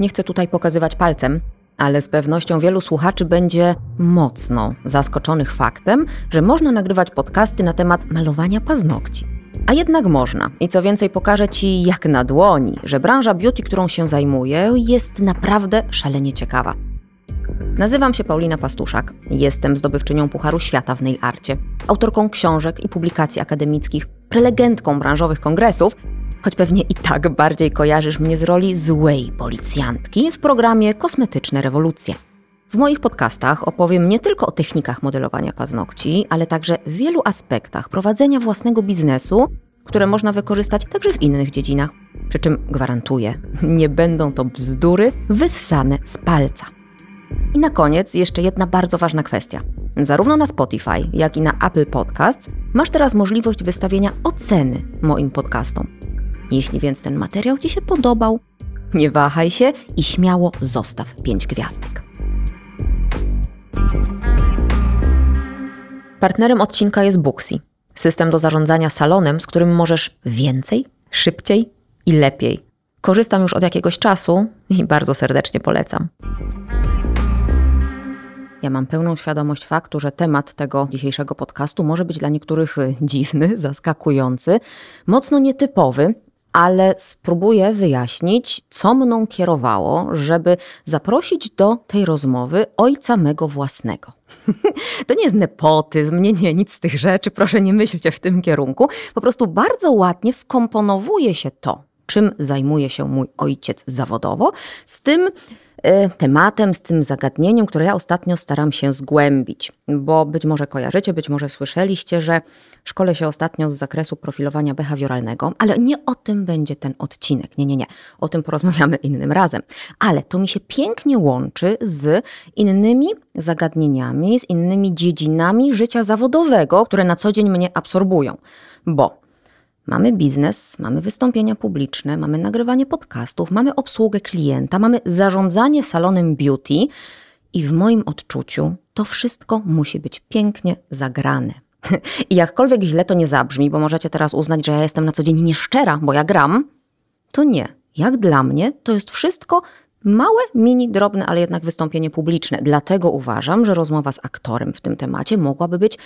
Nie chcę tutaj pokazywać palcem, ale z pewnością wielu słuchaczy będzie mocno zaskoczonych faktem, że można nagrywać podcasty na temat malowania paznokci. A jednak można. I co więcej, pokażę Ci jak na dłoni, że branża beauty, którą się zajmuję, jest naprawdę szalenie ciekawa. Nazywam się Paulina Pastuszak. Jestem zdobywczynią Pucharu Świata w nail arcie, autorką książek i publikacji akademickich, prelegentką branżowych kongresów, choć pewnie i tak bardziej kojarzysz mnie z roli złej policjantki w programie Kosmetyczne Rewolucje. W moich podcastach opowiem nie tylko o technikach modelowania paznokci, ale także wielu aspektach prowadzenia własnego biznesu, które można wykorzystać także w innych dziedzinach. Przy czym gwarantuję, nie będą to bzdury wyssane z palca. I na koniec jeszcze jedna bardzo ważna kwestia. Zarówno na Spotify, jak i na Apple Podcasts masz teraz możliwość wystawienia oceny moim podcastom. Jeśli więc ten materiał Ci się podobał, nie wahaj się i śmiało zostaw 5 gwiazdek. Partnerem odcinka jest Booksy, system do zarządzania salonem, z którym możesz więcej, szybciej i lepiej. Korzystam już od jakiegoś czasu i bardzo serdecznie polecam. Ja mam pełną świadomość faktu, że temat tego dzisiejszego podcastu może być dla niektórych dziwny, zaskakujący, mocno nietypowy, ale spróbuję wyjaśnić, co mną kierowało, żeby zaprosić do tej rozmowy ojca mego własnego. to nie jest nepotyzm, nie, nie, nic z tych rzeczy, proszę nie myślcie w tym kierunku. Po prostu bardzo ładnie wkomponowuje się to, czym zajmuje się mój ojciec zawodowo, z tym, tematem, z tym zagadnieniem, które ja ostatnio staram się zgłębić. Bo być może kojarzycie, być może słyszeliście, że szkole się ostatnio z zakresu profilowania behawioralnego, ale nie o tym będzie ten odcinek. Nie, nie, nie. O tym porozmawiamy innym razem. Ale to mi się pięknie łączy z innymi zagadnieniami, z innymi dziedzinami życia zawodowego, które na co dzień mnie absorbują. Bo Mamy biznes, mamy wystąpienia publiczne, mamy nagrywanie podcastów, mamy obsługę klienta, mamy zarządzanie salonem beauty i w moim odczuciu to wszystko musi być pięknie zagrane. I jakkolwiek źle to nie zabrzmi, bo możecie teraz uznać, że ja jestem na co dzień nieszczera, bo ja gram, to nie. Jak dla mnie to jest wszystko małe, mini, drobne, ale jednak wystąpienie publiczne. Dlatego uważam, że rozmowa z aktorem w tym temacie mogłaby być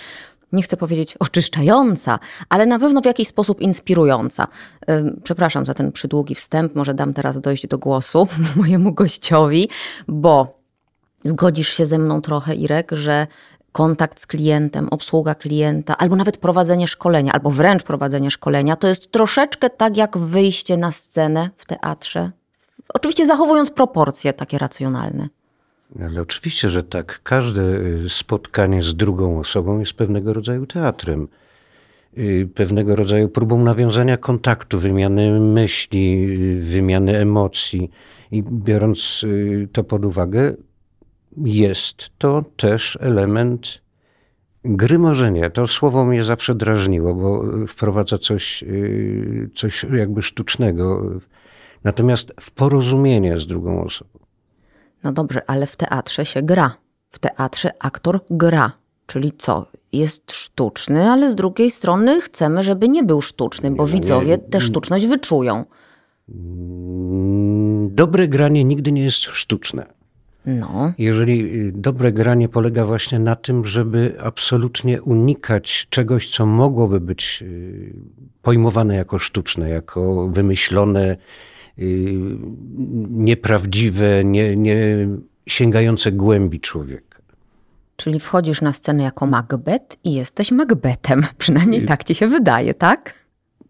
nie chcę powiedzieć oczyszczająca, ale na pewno w jakiś sposób inspirująca. Przepraszam za ten przydługi wstęp, może dam teraz dojść do głosu mojemu gościowi, bo zgodzisz się ze mną trochę, Irek, że kontakt z klientem, obsługa klienta, albo nawet prowadzenie szkolenia, albo wręcz prowadzenie szkolenia, to jest troszeczkę tak jak wyjście na scenę w teatrze. Oczywiście zachowując proporcje takie racjonalne. Ale oczywiście, że tak. Każde y, spotkanie z drugą osobą jest pewnego rodzaju teatrem. Y, pewnego rodzaju próbą nawiązania kontaktu, wymiany myśli, y, wymiany emocji. I biorąc to pod uwagę, jest to też element gry morzenia. To słowo mnie zawsze drażniło, bo wprowadza coś, coś jakby sztucznego. Natomiast w porozumienie z drugą osobą. No dobrze, ale w teatrze się gra. W teatrze aktor gra. Czyli co? Jest sztuczny, ale z drugiej strony chcemy, żeby nie był sztuczny, bo nie, widzowie tę sztuczność wyczują. Mm, dobre granie nigdy nie jest sztuczne. No. Jeżeli y, dobre granie polega właśnie na tym, żeby absolutnie unikać czegoś, co mogłoby być y, pojmowane jako sztuczne, jako wymyślone, nieprawdziwe, nie, nie sięgające głębi człowieka. Czyli wchodzisz na scenę jako Macbeth i jesteś Macbethem. Przynajmniej y, tak ci się wydaje, tak?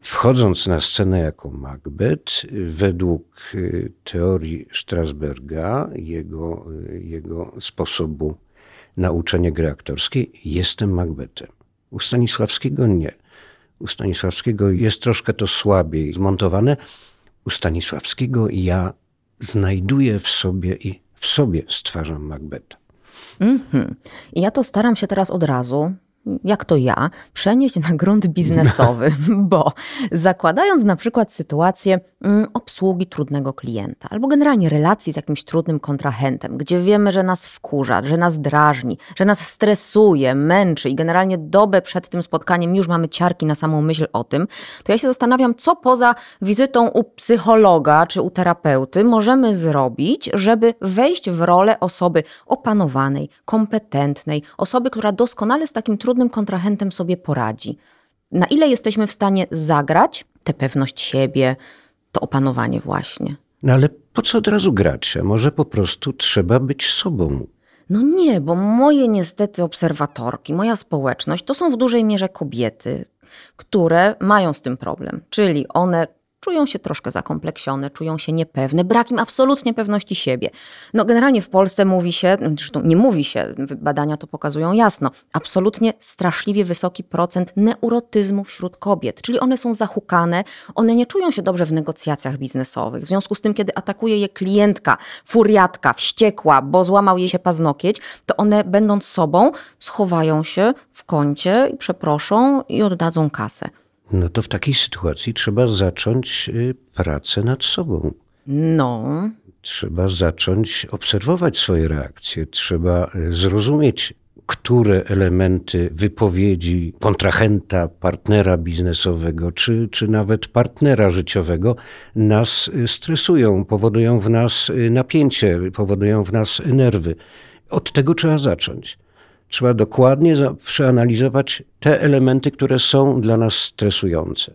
Wchodząc na scenę jako Macbeth, według y, teorii Strasberga, jego, jego sposobu nauczenia gry aktorskiej, jestem Macbethem. U Stanisławskiego nie. U Stanisławskiego jest troszkę to słabiej zmontowane, u Stanisławskiego ja znajduję w sobie i w sobie stwarzam Macbeta. Mm -hmm. I ja to staram się teraz od razu, jak to ja, przenieść na grunt biznesowy, bo zakładając na przykład sytuację mm, obsługi trudnego klienta, albo generalnie relacji z jakimś trudnym kontrahentem, gdzie wiemy, że nas wkurza, że nas drażni, że nas stresuje, męczy i generalnie dobę przed tym spotkaniem już mamy ciarki na samą myśl o tym, to ja się zastanawiam, co poza wizytą u psychologa czy u terapeuty możemy zrobić, żeby wejść w rolę osoby opanowanej, kompetentnej, osoby, która doskonale z takim trudnym kontrahentem sobie poradzi. Na ile jesteśmy w stanie zagrać tę pewność siebie, to opanowanie właśnie. No ale po co od razu grać? A może po prostu trzeba być sobą? No nie, bo moje niestety obserwatorki, moja społeczność to są w dużej mierze kobiety, które mają z tym problem. Czyli one czują się troszkę zakompleksione, czują się niepewne, brak im absolutnie pewności siebie. No generalnie w Polsce mówi się, zresztą nie mówi się, badania to pokazują jasno, absolutnie straszliwie wysoki procent neurotyzmu wśród kobiet, czyli one są zahukane, one nie czują się dobrze w negocjacjach biznesowych. W związku z tym, kiedy atakuje je klientka, furiatka, wściekła, bo złamał jej się paznokieć, to one będąc sobą schowają się w kącie i przeproszą i oddadzą kasę. No to w takiej sytuacji trzeba zacząć y, pracę nad sobą. No. Trzeba zacząć obserwować swoje reakcje, trzeba y, zrozumieć, które elementy wypowiedzi kontrahenta, partnera biznesowego, czy, czy nawet partnera życiowego nas y, stresują, powodują w nas napięcie, powodują w nas nerwy. Od tego trzeba zacząć trzeba dokładnie przeanalizować te elementy, które są dla nas stresujące.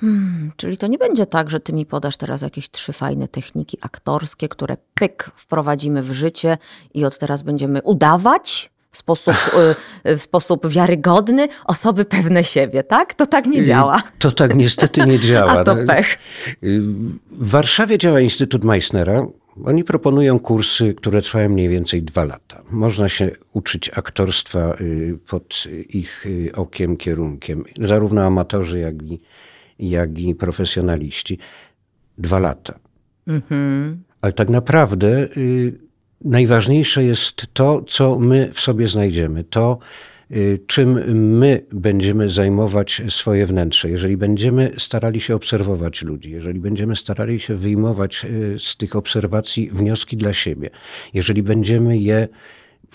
Hmm, czyli to nie będzie tak, że ty mi podasz teraz jakieś trzy fajne techniki aktorskie, które pyk wprowadzimy w życie i od teraz będziemy udawać w sposób, y, w sposób wiarygodny osoby pewne siebie, tak? To tak nie działa. To tak niestety nie działa. A to pech. Y, w Warszawie działa Instytut Meissnera, oni proponują kursy, które trwają mniej więcej dwa lata. Można się uczyć aktorstwa y, pod ich y, okiem, kierunkiem, zarówno amatorzy, jak i, jak i profesjonaliści. Dwa lata. Mhm. Ale tak naprawdę y, najważniejsze jest to, co my w sobie znajdziemy. To, czym my będziemy zajmować swoje wnętrze. Jeżeli będziemy starali się obserwować ludzi, jeżeli będziemy starali się wyjmować y, z tych obserwacji wnioski dla siebie, jeżeli będziemy je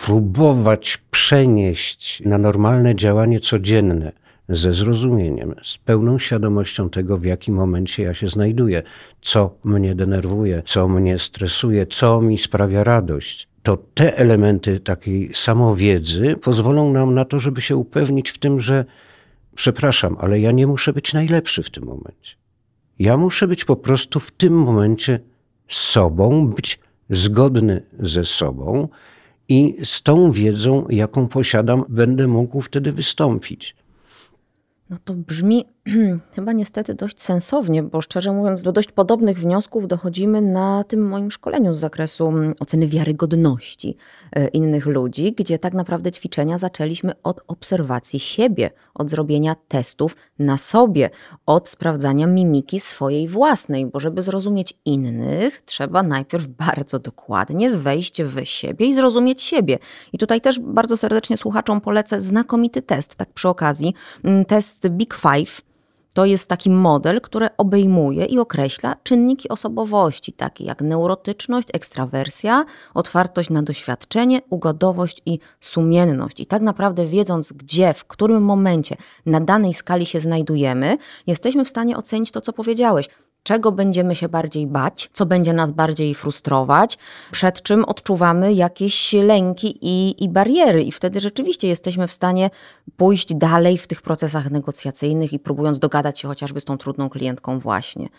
próbować przenieść na normalne działanie codzienne, ze zrozumieniem, z pełną świadomością tego, w jakim momencie ja się znajduję, co mnie denerwuje, co mnie stresuje, co mi sprawia radość to te elementy takiej samowiedzy pozwolą nam na to, żeby się upewnić w tym, że przepraszam, ale ja nie muszę być najlepszy w tym momencie. Ja muszę być po prostu w tym momencie sobą, być zgodny ze sobą i z tą wiedzą, jaką posiadam, będę mógł wtedy wystąpić. No to brzmi chyba niestety dość sensownie, bo szczerze mówiąc, do dość podobnych wniosków dochodzimy na tym moim szkoleniu z zakresu mm, oceny wiarygodności e, innych ludzi, gdzie tak naprawdę ćwiczenia zaczęliśmy od obserwacji siebie, od zrobienia testów na sobie, od sprawdzania mimiki swojej własnej, bo żeby zrozumieć innych, trzeba najpierw bardzo dokładnie wejść w siebie i zrozumieć siebie. I tutaj też bardzo serdecznie słuchaczom polecę znakomity test, tak przy okazji, mm, test Big Five to jest taki model, który obejmuje i określa czynniki osobowości, takie jak neurotyczność, ekstrawersja, otwartość na doświadczenie, ugodowość i sumienność. I tak naprawdę, wiedząc, gdzie, w którym momencie na danej skali się znajdujemy, jesteśmy w stanie ocenić to, co powiedziałeś czego będziemy się bardziej bać, co będzie nas bardziej frustrować, przed czym odczuwamy jakieś lęki i, i bariery. I wtedy rzeczywiście jesteśmy w stanie pójść dalej w tych procesach negocjacyjnych i próbując dogadać się chociażby z tą trudną klientką właśnie.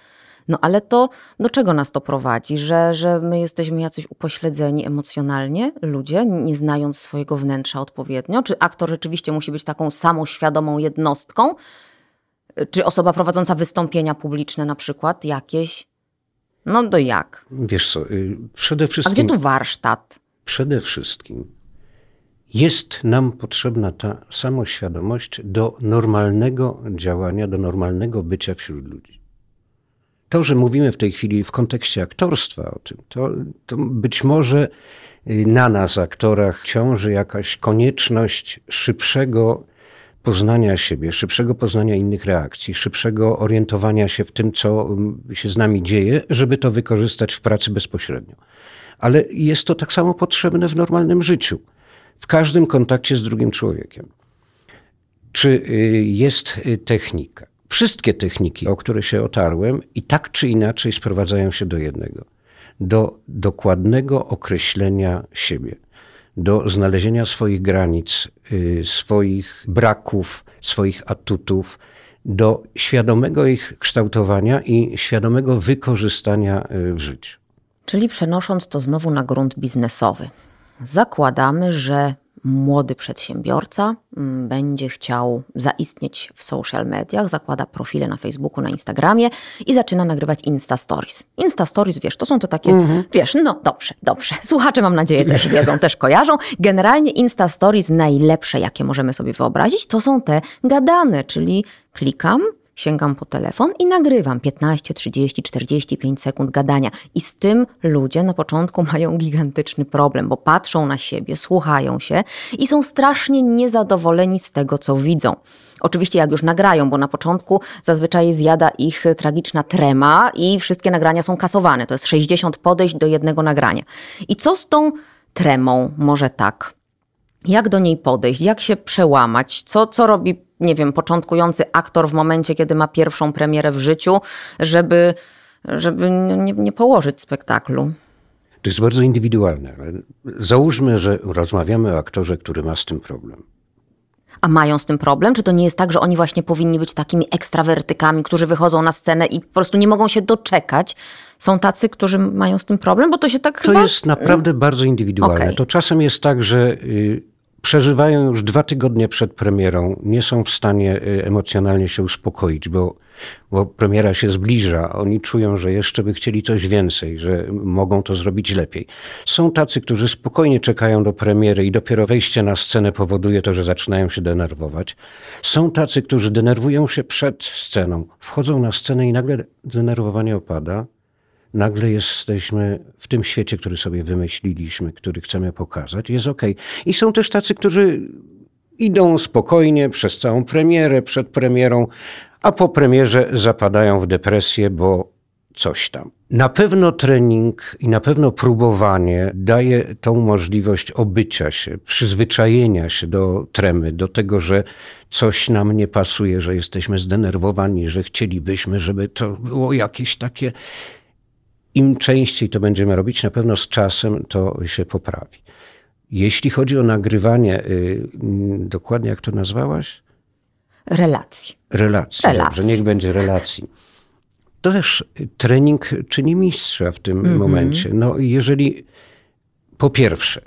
No ale to do czego nas to prowadzi? Że, że my jesteśmy jacyś upośledzeni emocjonalnie, ludzie, nie znając swojego wnętrza odpowiednio? Czy aktor rzeczywiście musi być taką samoświadomą jednostką, czy osoba prowadząca wystąpienia publiczne na przykład jakieś? No to jak? Wiesz co, y, przede wszystkim... A gdzie tu warsztat? Przede wszystkim jest nam potrzebna ta samoświadomość do normalnego działania, do normalnego bycia wśród ludzi. to, że mówimy w tej chwili w kontekście aktorstwa o tym, to, to być może y, na nas, aktorach, ciąży jakaś konieczność szybszego poznania siebie, szybszego poznania innych reakcji, szybszego orientowania się w tym, co mm, się z nami dzieje, żeby to wykorzystać w pracy bezpośrednio. Ale jest to tak samo potrzebne w normalnym życiu, w każdym kontakcie z drugim człowiekiem. Czy y, jest y, technika? Wszystkie techniki, o które się otarłem, i tak czy inaczej sprowadzają się do jednego: do dokładnego określenia siebie do znalezienia swoich granic, y, swoich braków, swoich atutów, do świadomego ich kształtowania i świadomego wykorzystania y, w życiu. Czyli przenosząc to znowu na grunt biznesowy, zakładamy, że młody przedsiębiorca mm, będzie chciał zaistnieć w social mediach, zakłada profile na Facebooku, na Instagramie i zaczyna nagrywać Insta Stories. Insta Stories, wiesz, to są to takie, mhm. wiesz, no dobrze, dobrze. Słuchacze mam nadzieję też wiedzą, też kojarzą. Generalnie Insta Stories najlepsze, jakie możemy sobie wyobrazić, to są te gadane, czyli klikam, sięgam po telefon i nagrywam 15, 30, 45 sekund gadania. I z tym ludzie na początku mają gigantyczny problem, bo patrzą na siebie, słuchają się i są strasznie niezadowoleni z tego, co widzą. Oczywiście jak już nagrają, bo na początku zazwyczaj zjada ich tragiczna trema i wszystkie nagrania są kasowane. To jest 60 podejść do jednego nagrania. I co z tą tremą? Może tak. Jak do niej podejść? Jak się przełamać? Co, co robi nie wiem, początkujący aktor w momencie, kiedy ma pierwszą premierę w życiu, żeby, żeby nie, nie położyć spektaklu. To jest bardzo indywidualne. Załóżmy, że rozmawiamy o aktorze, który ma z tym problem. A mają z tym problem? Czy to nie jest tak, że oni właśnie powinni być takimi ekstrawertykami, którzy wychodzą na scenę i po prostu nie mogą się doczekać? Są tacy, którzy mają z tym problem? Bo to się tak To chyba... jest naprawdę bardzo indywidualne. Okay. To czasem jest tak, że y, przeżywają już dwa tygodnie przed premierą, nie są w stanie y, emocjonalnie się uspokoić, bo, bo premiera się zbliża. Oni czują, że jeszcze by chcieli coś więcej, że mogą to zrobić lepiej. Są tacy, którzy spokojnie czekają do premiery i dopiero wejście na scenę powoduje to, że zaczynają się denerwować. Są tacy, którzy denerwują się przed sceną, wchodzą na scenę i nagle denerwowanie opada nagle jesteśmy w tym świecie, który sobie wymyśliliśmy, który chcemy pokazać, jest ok. I są też tacy, którzy idą spokojnie przez całą premierę, przed premierą, a po premierze zapadają w depresję, bo coś tam. Na pewno trening i na pewno próbowanie daje tą możliwość obycia się, przyzwyczajenia się do tremy, do tego, że coś nam nie pasuje, że jesteśmy zdenerwowani, że chcielibyśmy, żeby to było jakieś takie im częściej to będziemy robić, na pewno z czasem to się poprawi. Jeśli chodzi o nagrywanie, y, dokładnie jak to nazwałaś? Relacji. Relacji, relacji. dobrze, niech będzie relacji. To też trening czyni mistrza w tym mm -hmm. momencie. No, jeżeli po pierwsze,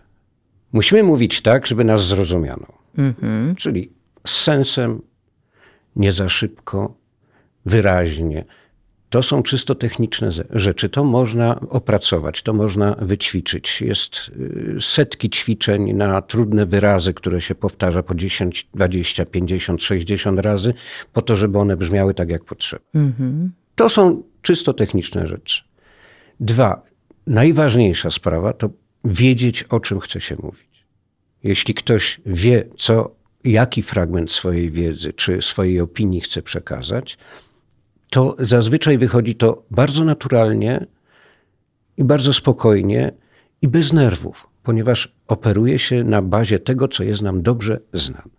musimy mówić tak, żeby nas zrozumiano. Mm -hmm. Czyli z sensem, nie za szybko, wyraźnie to są czysto techniczne rzeczy. To można opracować, to można wyćwiczyć. Jest y, setki ćwiczeń na trudne wyrazy, które się powtarza po 10, 20, 50, 60 razy, po to, żeby one brzmiały tak, jak potrzeba. Mhm. To są czysto techniczne rzeczy. Dwa, najważniejsza sprawa to wiedzieć, o czym chce się mówić. Jeśli ktoś wie, co, jaki fragment swojej wiedzy czy swojej opinii chce przekazać, to zazwyczaj wychodzi to bardzo naturalnie i bardzo spokojnie i bez nerwów, ponieważ operuje się na bazie tego, co jest nam dobrze znane.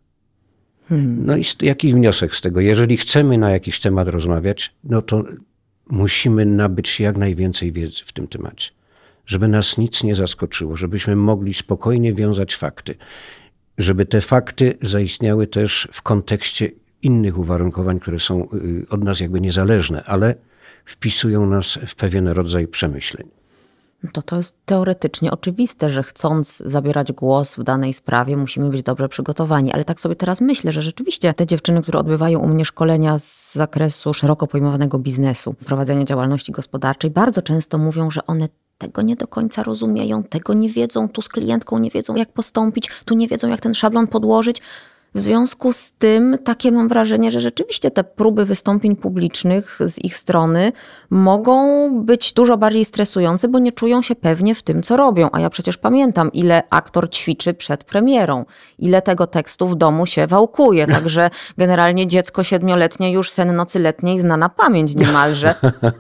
Hmm. No i jaki wniosek z tego? Jeżeli chcemy na jakiś temat rozmawiać, no to musimy nabyć jak najwięcej wiedzy w tym temacie, żeby nas nic nie zaskoczyło, żebyśmy mogli spokojnie wiązać fakty, żeby te fakty zaistniały też w kontekście innych uwarunkowań, które są y, od nas jakby niezależne, ale wpisują nas w pewien rodzaj przemyśleń. To to jest teoretycznie oczywiste, że chcąc zabierać głos w danej sprawie, musimy być dobrze przygotowani. Ale tak sobie teraz myślę, że rzeczywiście te dziewczyny, które odbywają u mnie szkolenia z zakresu szeroko pojmowanego biznesu, prowadzenia działalności gospodarczej, bardzo często mówią, że one tego nie do końca rozumieją, tego nie wiedzą, tu z klientką nie wiedzą, jak postąpić, tu nie wiedzą, jak ten szablon podłożyć W związku z tym takie mam wrażenie, że rzeczywiście te próby wystąpień publicznych z ich strony mogą być dużo bardziej stresujące, bo nie czują się pewnie w tym, co robią. A ja przecież pamiętam, ile aktor ćwiczy przed premierą, ile tego tekstu w domu się wałkuje. Także generalnie dziecko siedmioletnie już sen nocy letniej zna na pamięć niemalże.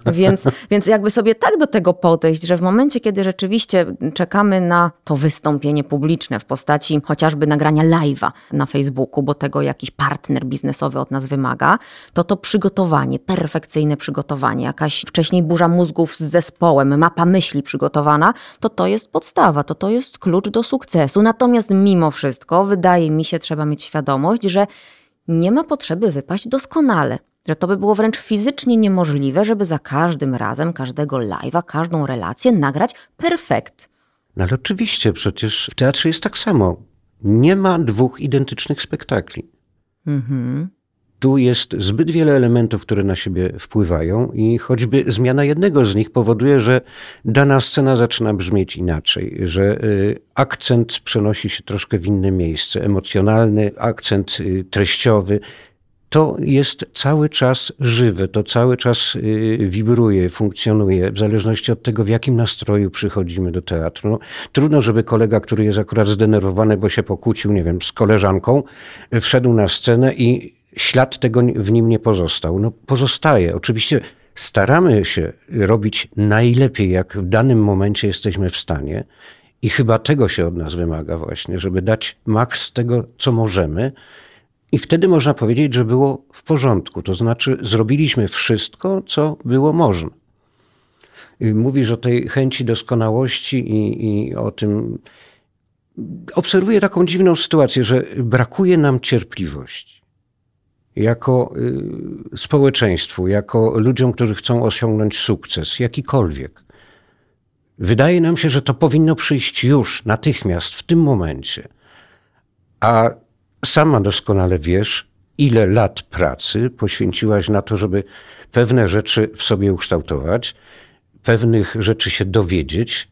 Więc, więc jakby sobie tak do tego podejść, że w momencie, kiedy rzeczywiście czekamy na to wystąpienie publiczne w postaci chociażby nagrania live'a na Facebooku, bo tego jakiś partner biznesowy od nas wymaga, to to przygotowanie, perfekcyjne przygotowanie, jakaś wcześniej burza mózgów z zespołem, mapa myśli przygotowana, to to jest podstawa, to to jest klucz do sukcesu. Natomiast mimo wszystko, wydaje mi się, trzeba mieć świadomość, że nie ma potrzeby wypaść doskonale. Że to by było wręcz fizycznie niemożliwe, żeby za każdym razem, każdego live'a, każdą relację nagrać perfekt. No ale oczywiście, przecież w teatrze jest tak samo. Nie ma dwóch identycznych spektakli. Mhm tu jest zbyt wiele elementów, które na siebie wpływają, i choćby zmiana jednego z nich powoduje, że dana scena zaczyna brzmieć inaczej, że y, akcent przenosi się troszkę w inne miejsce, emocjonalny, akcent y, treściowy. To jest cały czas żywe, to cały czas y, wibruje, funkcjonuje, w zależności od tego, w jakim nastroju przychodzimy do teatru. No, trudno, żeby kolega, który jest akurat zdenerwowany, bo się pokłócił, nie wiem, z koleżanką, wszedł na scenę i ślad tego w nim nie pozostał. No pozostaje. Oczywiście staramy się robić najlepiej, jak w danym momencie jesteśmy w stanie. I chyba tego się od nas wymaga właśnie, żeby dać maks tego, co możemy. I wtedy można powiedzieć, że było w porządku. To znaczy, zrobiliśmy wszystko, co było można. Mówisz o tej chęci doskonałości i, i o tym. Obserwuję taką dziwną sytuację, że brakuje nam cierpliwości jako y, społeczeństwu, jako ludziom, którzy chcą osiągnąć sukces, jakikolwiek. Wydaje nam się, że to powinno przyjść już, natychmiast, w tym momencie. A sama doskonale wiesz, ile lat pracy poświęciłaś na to, żeby pewne rzeczy w sobie ukształtować, pewnych rzeczy się dowiedzieć,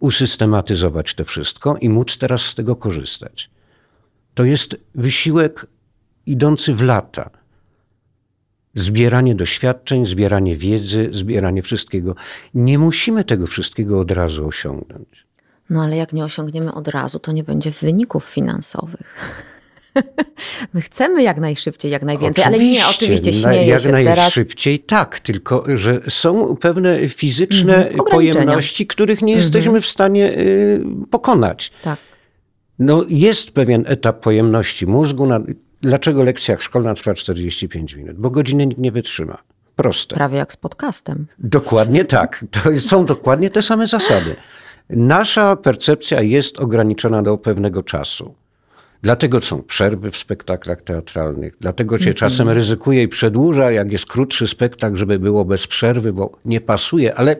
usystematyzować to wszystko i móc teraz z tego korzystać. To jest wysiłek idący w lata. Zbieranie doświadczeń, zbieranie wiedzy, zbieranie wszystkiego. Nie musimy tego wszystkiego od razu osiągnąć. No ale jak nie osiągniemy od razu, to nie będzie wyników finansowych. My chcemy jak najszybciej, jak najwięcej, oczywiście, ale nie, oczywiście śmieję jak się najszybciej, teraz. tak, tylko że są pewne fizyczne mm, pojemności, których nie jesteśmy mm -hmm. w stanie y, pokonać. Tak. No, jest pewien etap pojemności mózgu, Dlaczego lekcja szkolna trwa 45 minut? Bo godziny nikt nie wytrzyma. Proste. Prawie jak z podcastem. Dokładnie tak. To są dokładnie te same zasady. Nasza percepcja jest ograniczona do pewnego czasu. Dlatego są przerwy w spektaklach teatralnych, dlatego się mm -hmm. czasem ryzykuje i przedłuża, jak jest krótszy spektakl, żeby było bez przerwy, bo nie pasuje, ale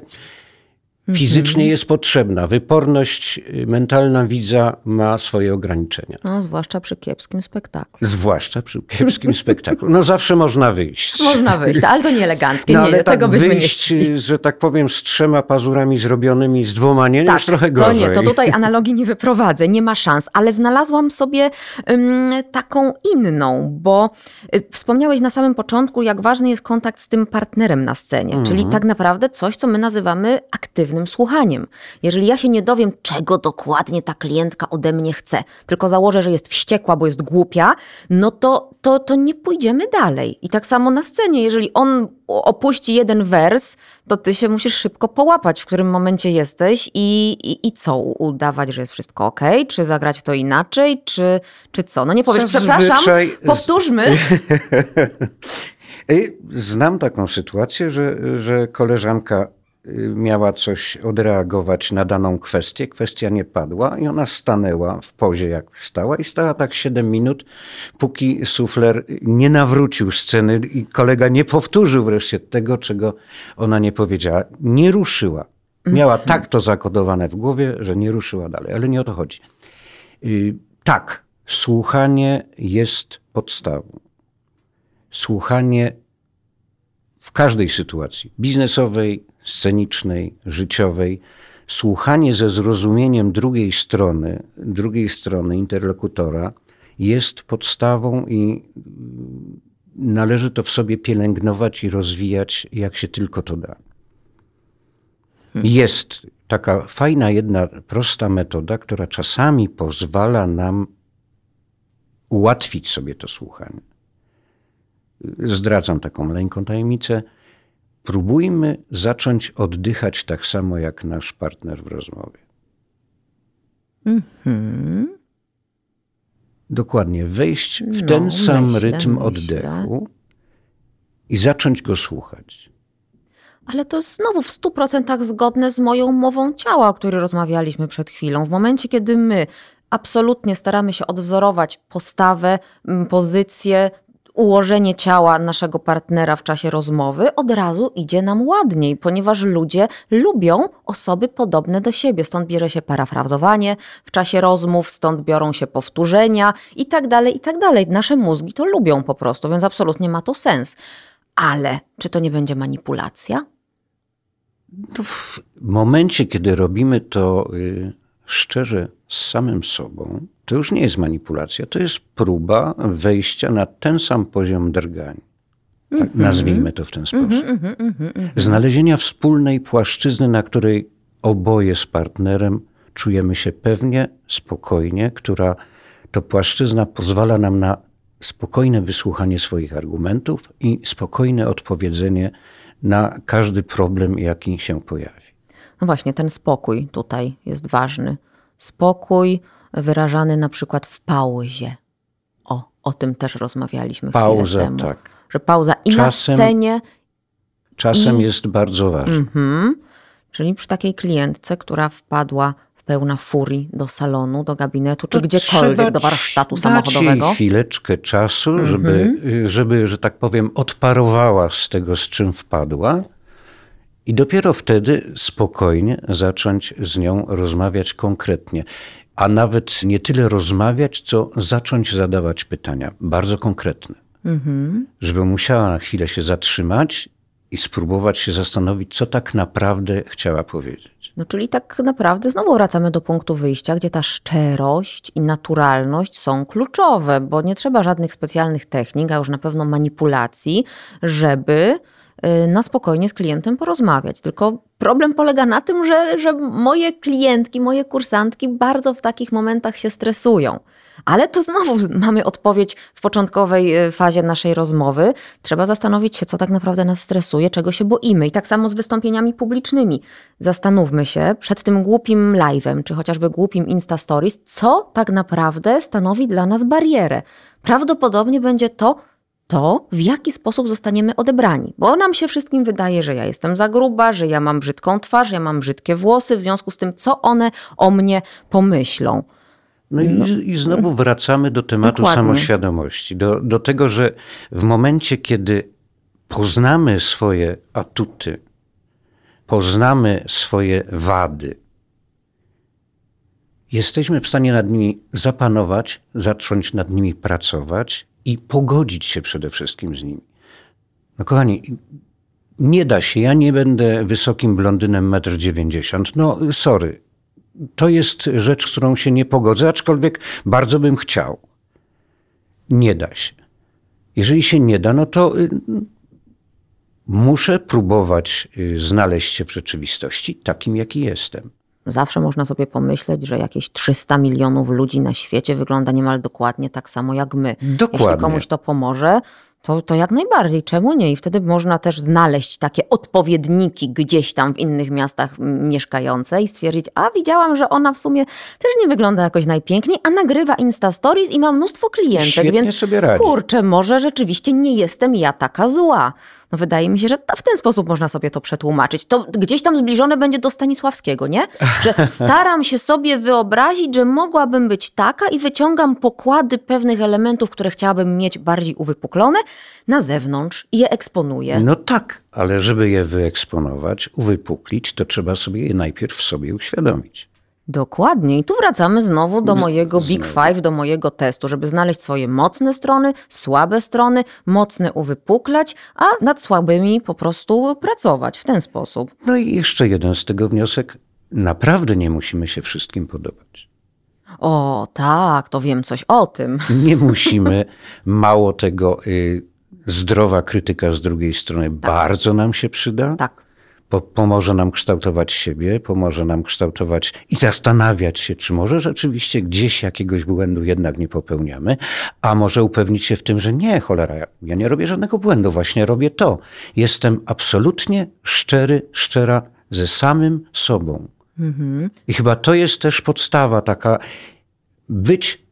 fizycznie mhm. jest potrzebna. Wyporność y, mentalna widza ma swoje ograniczenia. No, zwłaszcza przy kiepskim spektaklu. Zwłaszcza przy kiepskim spektaklu. No zawsze można wyjść. Można wyjść, ale to nie eleganckie. No, nie, ale tego tak byśmy wyjść, nie że tak powiem, z trzema pazurami zrobionymi, z dwoma nie, tak, już trochę gorzej. To nie, to tutaj analogii nie wyprowadzę, nie ma szans, ale znalazłam sobie um, taką inną, bo y, wspomniałeś na samym początku, jak ważny jest kontakt z tym partnerem na scenie, mhm. czyli tak naprawdę coś, co my nazywamy aktywnym słuchaniem. Jeżeli ja się nie dowiem, czego dokładnie ta klientka ode mnie chce, tylko założę, że jest wściekła, bo jest głupia, no to, to, to nie pójdziemy dalej. I tak samo na scenie, jeżeli on opuści jeden wers, to ty się musisz szybko połapać, w którym momencie jesteś i, i, i co? Udawać, że jest wszystko ok? Czy zagrać to inaczej? Czy, czy co? No nie powiesz, Zazwyczaj... przepraszam, powtórzmy. Znam taką sytuację, że, że koleżanka miała coś odreagować na daną kwestię. Kwestia nie padła i ona stanęła w pozie, jak stała i stała tak 7 minut, póki sufler nie nawrócił sceny i kolega nie powtórzył wreszcie tego, czego ona nie powiedziała. Nie ruszyła. Miała mhm. tak to zakodowane w głowie, że nie ruszyła dalej, ale nie o to chodzi. Y, tak, słuchanie jest podstawą. Słuchanie w każdej sytuacji biznesowej, scenicznej, życiowej, słuchanie ze zrozumieniem drugiej strony, drugiej strony interlokutora jest podstawą i należy to w sobie pielęgnować i rozwijać, jak się tylko to da. Jest taka fajna, jedna prosta metoda, która czasami pozwala nam ułatwić sobie to słuchanie. Zdradzam taką maleńką tajemnicę. Próbujmy zacząć oddychać tak samo jak nasz partner w rozmowie. Mhm. Dokładnie, wejść w ten no, sam myślę, rytm myślę. oddechu i zacząć go słuchać. Ale to znowu w stu procentach zgodne z moją mową ciała, o której rozmawialiśmy przed chwilą. W momencie, kiedy my absolutnie staramy się odwzorować postawę, pozycję, ułożenie ciała naszego partnera w czasie rozmowy, od razu idzie nam ładniej, ponieważ ludzie lubią osoby podobne do siebie. Stąd bierze się parafrazowanie w czasie rozmów, stąd biorą się powtórzenia i tak dalej, i tak dalej. Nasze mózgi to lubią po prostu, więc absolutnie ma to sens. Ale czy to nie będzie manipulacja? W momencie, kiedy robimy to y, szczerze z samym sobą, to już nie jest manipulacja, to jest próba wejścia na ten sam poziom drgań. Tak, mm -hmm. Nazwijmy to w ten sposób. Mm -hmm, mm -hmm, Znalezienia wspólnej płaszczyzny, na której oboje z partnerem czujemy się pewnie, spokojnie, która to płaszczyzna pozwala nam na spokojne wysłuchanie swoich argumentów i spokojne odpowiedzenie na każdy problem, jaki się pojawi. No właśnie, ten spokój tutaj jest ważny. Spokój wyrażany na przykład w pauzie. O, o tym też rozmawialiśmy Pauza, chwilę temu. tak. Że pauza i czasem, na scenie. Czasem i... jest bardzo ważna. Mhm. Czyli przy takiej klientce, która wpadła w pełna furii do salonu, do gabinetu, czy to gdziekolwiek, do warsztatu dać samochodowego. Jej chwileczkę czasu, mhm. żeby, żeby, że tak powiem, odparowała z tego, z czym wpadła i dopiero wtedy spokojnie zacząć z nią rozmawiać konkretnie. A nawet nie tyle rozmawiać, co zacząć zadawać pytania bardzo konkretne. Mhm. Żeby musiała na chwilę się zatrzymać i spróbować się zastanowić, co tak naprawdę chciała powiedzieć. No, czyli tak naprawdę znowu wracamy do punktu wyjścia, gdzie ta szczerość i naturalność są kluczowe, bo nie trzeba żadnych specjalnych technik, a już na pewno manipulacji, żeby na spokojnie z klientem porozmawiać. Tylko problem polega na tym, że, że moje klientki, moje kursantki bardzo w takich momentach się stresują. Ale to znowu mamy odpowiedź w początkowej y, fazie naszej rozmowy. Trzeba zastanowić się, co tak naprawdę nas stresuje, czego się boimy. I tak samo z wystąpieniami publicznymi. Zastanówmy się przed tym głupim live'em, czy chociażby głupim Insta Stories, co tak naprawdę stanowi dla nas barierę. Prawdopodobnie będzie to, to, w jaki sposób zostaniemy odebrani. Bo nam się wszystkim wydaje, że ja jestem za gruba, że ja mam brzydką twarz, ja mam brzydkie włosy, w związku z tym, co one o mnie pomyślą. No, no. I, i, znowu wracamy do tematu Dokładnie. samoświadomości, do, do tego, że w momencie, kiedy poznamy swoje atuty, poznamy swoje wady, jesteśmy w stanie nad nimi zapanować, zacząć nad nimi pracować i pogodzić się przede wszystkim z nimi. No kochani, nie da się, ja nie będę wysokim blondynem 1,90 m. No sorry, to jest rzecz, z którą się nie pogodzę, aczkolwiek bardzo bym chciał. Nie da się. Jeżeli się nie da, no to y, muszę próbować y, znaleźć się w rzeczywistości takim, jaki jestem. Zawsze można sobie pomyśleć, że jakieś 300 milionów ludzi na świecie wygląda niemal dokładnie tak samo jak my. Dokładnie. Jeśli komuś to pomoże, to, to jak najbardziej, czemu nie? I wtedy można też znaleźć takie odpowiedniki gdzieś tam w innych miastach mieszkające i stwierdzić, a widziałam, że ona w sumie też nie wygląda jakoś najpiękniej, a nagrywa Insta Stories i ma mnóstwo klientek, Świetnie więc sobie radzi. kurczę, może rzeczywiście nie jestem ja taka zła. No wydaje mi się, że w ten sposób można sobie to przetłumaczyć. To gdzieś tam zbliżone będzie do Stanisławskiego, nie? Że staram się sobie wyobrazić, że mogłabym być taka i wyciągam pokłady pewnych elementów, które chciałabym mieć bardziej uwypuklone na zewnątrz i je eksponuję. No tak, ale żeby je wyeksponować, uwypuklić, to trzeba sobie je najpierw w sobie uświadomić. Dokładnie. I tu wracamy znowu do mojego Big Five, do mojego testu, żeby znaleźć swoje mocne strony, słabe strony, mocne uwypuklać, a nad słabymi po prostu pracować w ten sposób. No i jeszcze jeden z tego wniosek. Naprawdę nie musimy się wszystkim podobać. O, tak, to wiem coś o tym. Nie musimy. Mało tego, y, zdrowa krytyka z drugiej strony bardzo nam się przyda. Tak. Po, pomoże nam kształtować siebie, pomoże nam kształtować i zastanawiać się, czy może rzeczywiście gdzieś jakiegoś błędu jednak nie popełniamy, a może upewnić się w tym, że nie, cholera, ja nie robię żadnego błędu, właśnie robię to. Jestem absolutnie szczery, szczera ze samym sobą. I chyba to jest też podstawa taka, być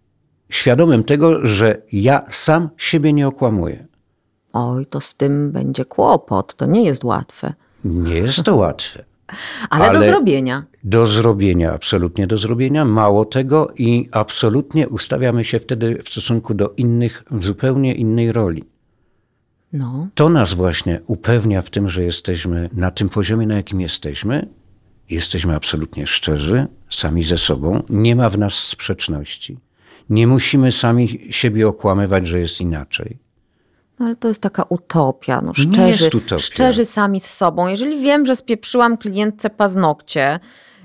świadomym tego, że ja sam siebie nie okłamuję. Oj, to z tym będzie kłopot. To nie jest łatwe. Nie jest to łatwe. Ale, do Ale- zrobienia. Do zrobienia, absolutnie do zrobienia. Mało tego i absolutnie ustawiamy się wtedy w stosunku do innych w zupełnie innej roli. No, To nas właśnie upewnia w tym, że jesteśmy na tym poziomie, na jakim jesteśmy. Jesteśmy absolutnie szczerzy, sami ze sobą. Nie ma w nas sprzeczności. Nie musimy sami siebie okłamywać, że jest inaczej. No ale to jest taka utopia. No, szczerzy, utopia. szczerzy sami z sobą. Jeżeli wiem, że spieprzyłam klientce paznokcie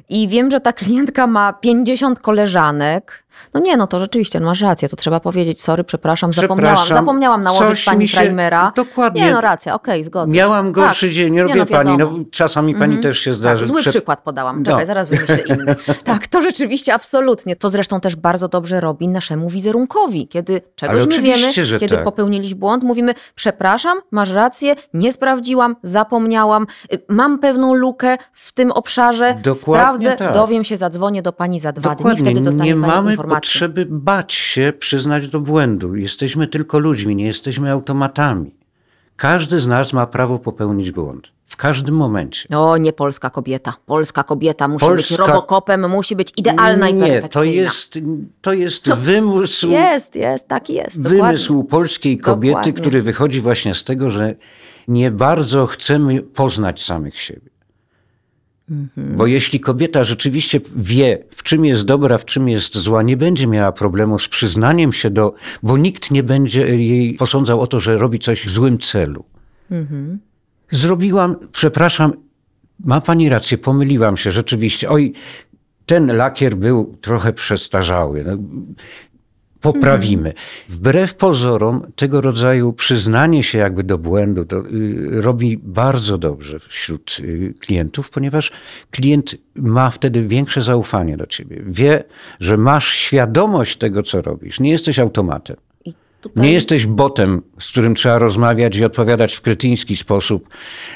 i wiem, że ta klientka ma 50 koleżanek, no nie, no to rzeczywiście, no masz rację, to trzeba powiedzieć, sorry, przepraszam, zapomniałam, Przepraszam, zapomniałam nałożyć coś pani się- primera. Dokładnie. Nie, no racja, okej, zgodzę się. Miałam gorszy Tak. dzień, Nie, robię no pani. No, czasami pani też się zdarzy. Tak, zły Prze- przykład podałam. Czekaj, No. zaraz wymyślę inny. Tak, to rzeczywiście absolutnie. To zresztą też bardzo dobrze robi naszemu wizerunkowi. Kiedy czegoś nie wiemy, kiedy tak. popełniliśmy błąd, mówimy przepraszam, masz rację, nie sprawdziłam, zapomniałam, y, mam pewną lukę w tym obszarze, Dokładnie sprawdzę, tak. dowiem się, zadzwonię do pani za dwa dni, Dokładnie. wtedy dostanie nie pani mamy informację. potrzeby bać się przyznać do błędu. Jesteśmy tylko ludźmi, nie jesteśmy automatami. Każdy z nas ma prawo popełnić błąd. W każdym momencie. O, nie polska kobieta. Polska kobieta musi być Polska- robokopem, musi być idealna i nie, perfekcyjna. to jest, to jest wymysł, Jest, jest, taki jest. dokładnie. wymysł polskiej kobiety, Dokładnie. który wychodzi właśnie z tego, że nie bardzo chcemy poznać samych siebie. Mhm. Bo jeśli kobieta rzeczywiście wie, w czym jest dobra, w czym jest zła, nie będzie miała problemu z przyznaniem się do, bo nikt nie będzie jej posądzał o to, że robi coś w złym celu. Mhm. Zrobiłam, przepraszam, ma pani rację, pomyliłam się rzeczywiście. Oj, ten lakier był trochę przestarzały. Poprawimy. Wbrew pozorom, tego rodzaju przyznanie się jakby do błędu to, y, robi bardzo dobrze wśród y, klientów, ponieważ klient ma wtedy większe zaufanie do ciebie. Wie, że masz świadomość tego, co robisz. Nie jesteś automatem. Tutaj... Nie jesteś botem, z którym trzeba rozmawiać i odpowiadać w kretyński sposób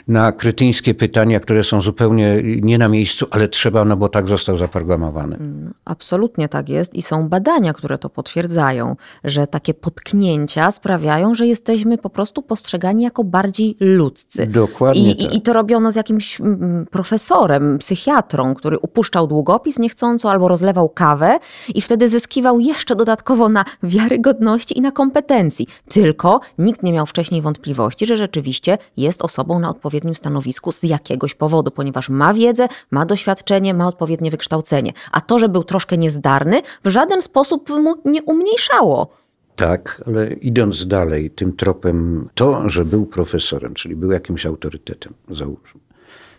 na kretyńskie pytania, które są zupełnie nie na miejscu, ale trzeba, no bo tak został zaprogramowany. Absolutnie tak jest i są badania, które to potwierdzają, że takie potknięcia sprawiają, że jesteśmy po prostu postrzegani jako bardziej ludzcy. Dokładnie I, tak. i, I to robiono z jakimś mm, profesorem, psychiatrą, który upuszczał długopis niechcąco albo rozlewał kawę i wtedy zyskiwał jeszcze dodatkowo na wiarygodności i na kompetencji. Tylko nikt nie miał wcześniej wątpliwości, że rzeczywiście jest osobą na odpowiednim stanowisku z jakiegoś powodu, ponieważ ma wiedzę, ma doświadczenie, ma odpowiednie wykształcenie. A to, że był troszkę niezdarny, w żaden sposób mu nie umniejszało. Tak, ale idąc dalej tym tropem, to, że był profesorem, czyli był jakimś autorytetem, załóżmy,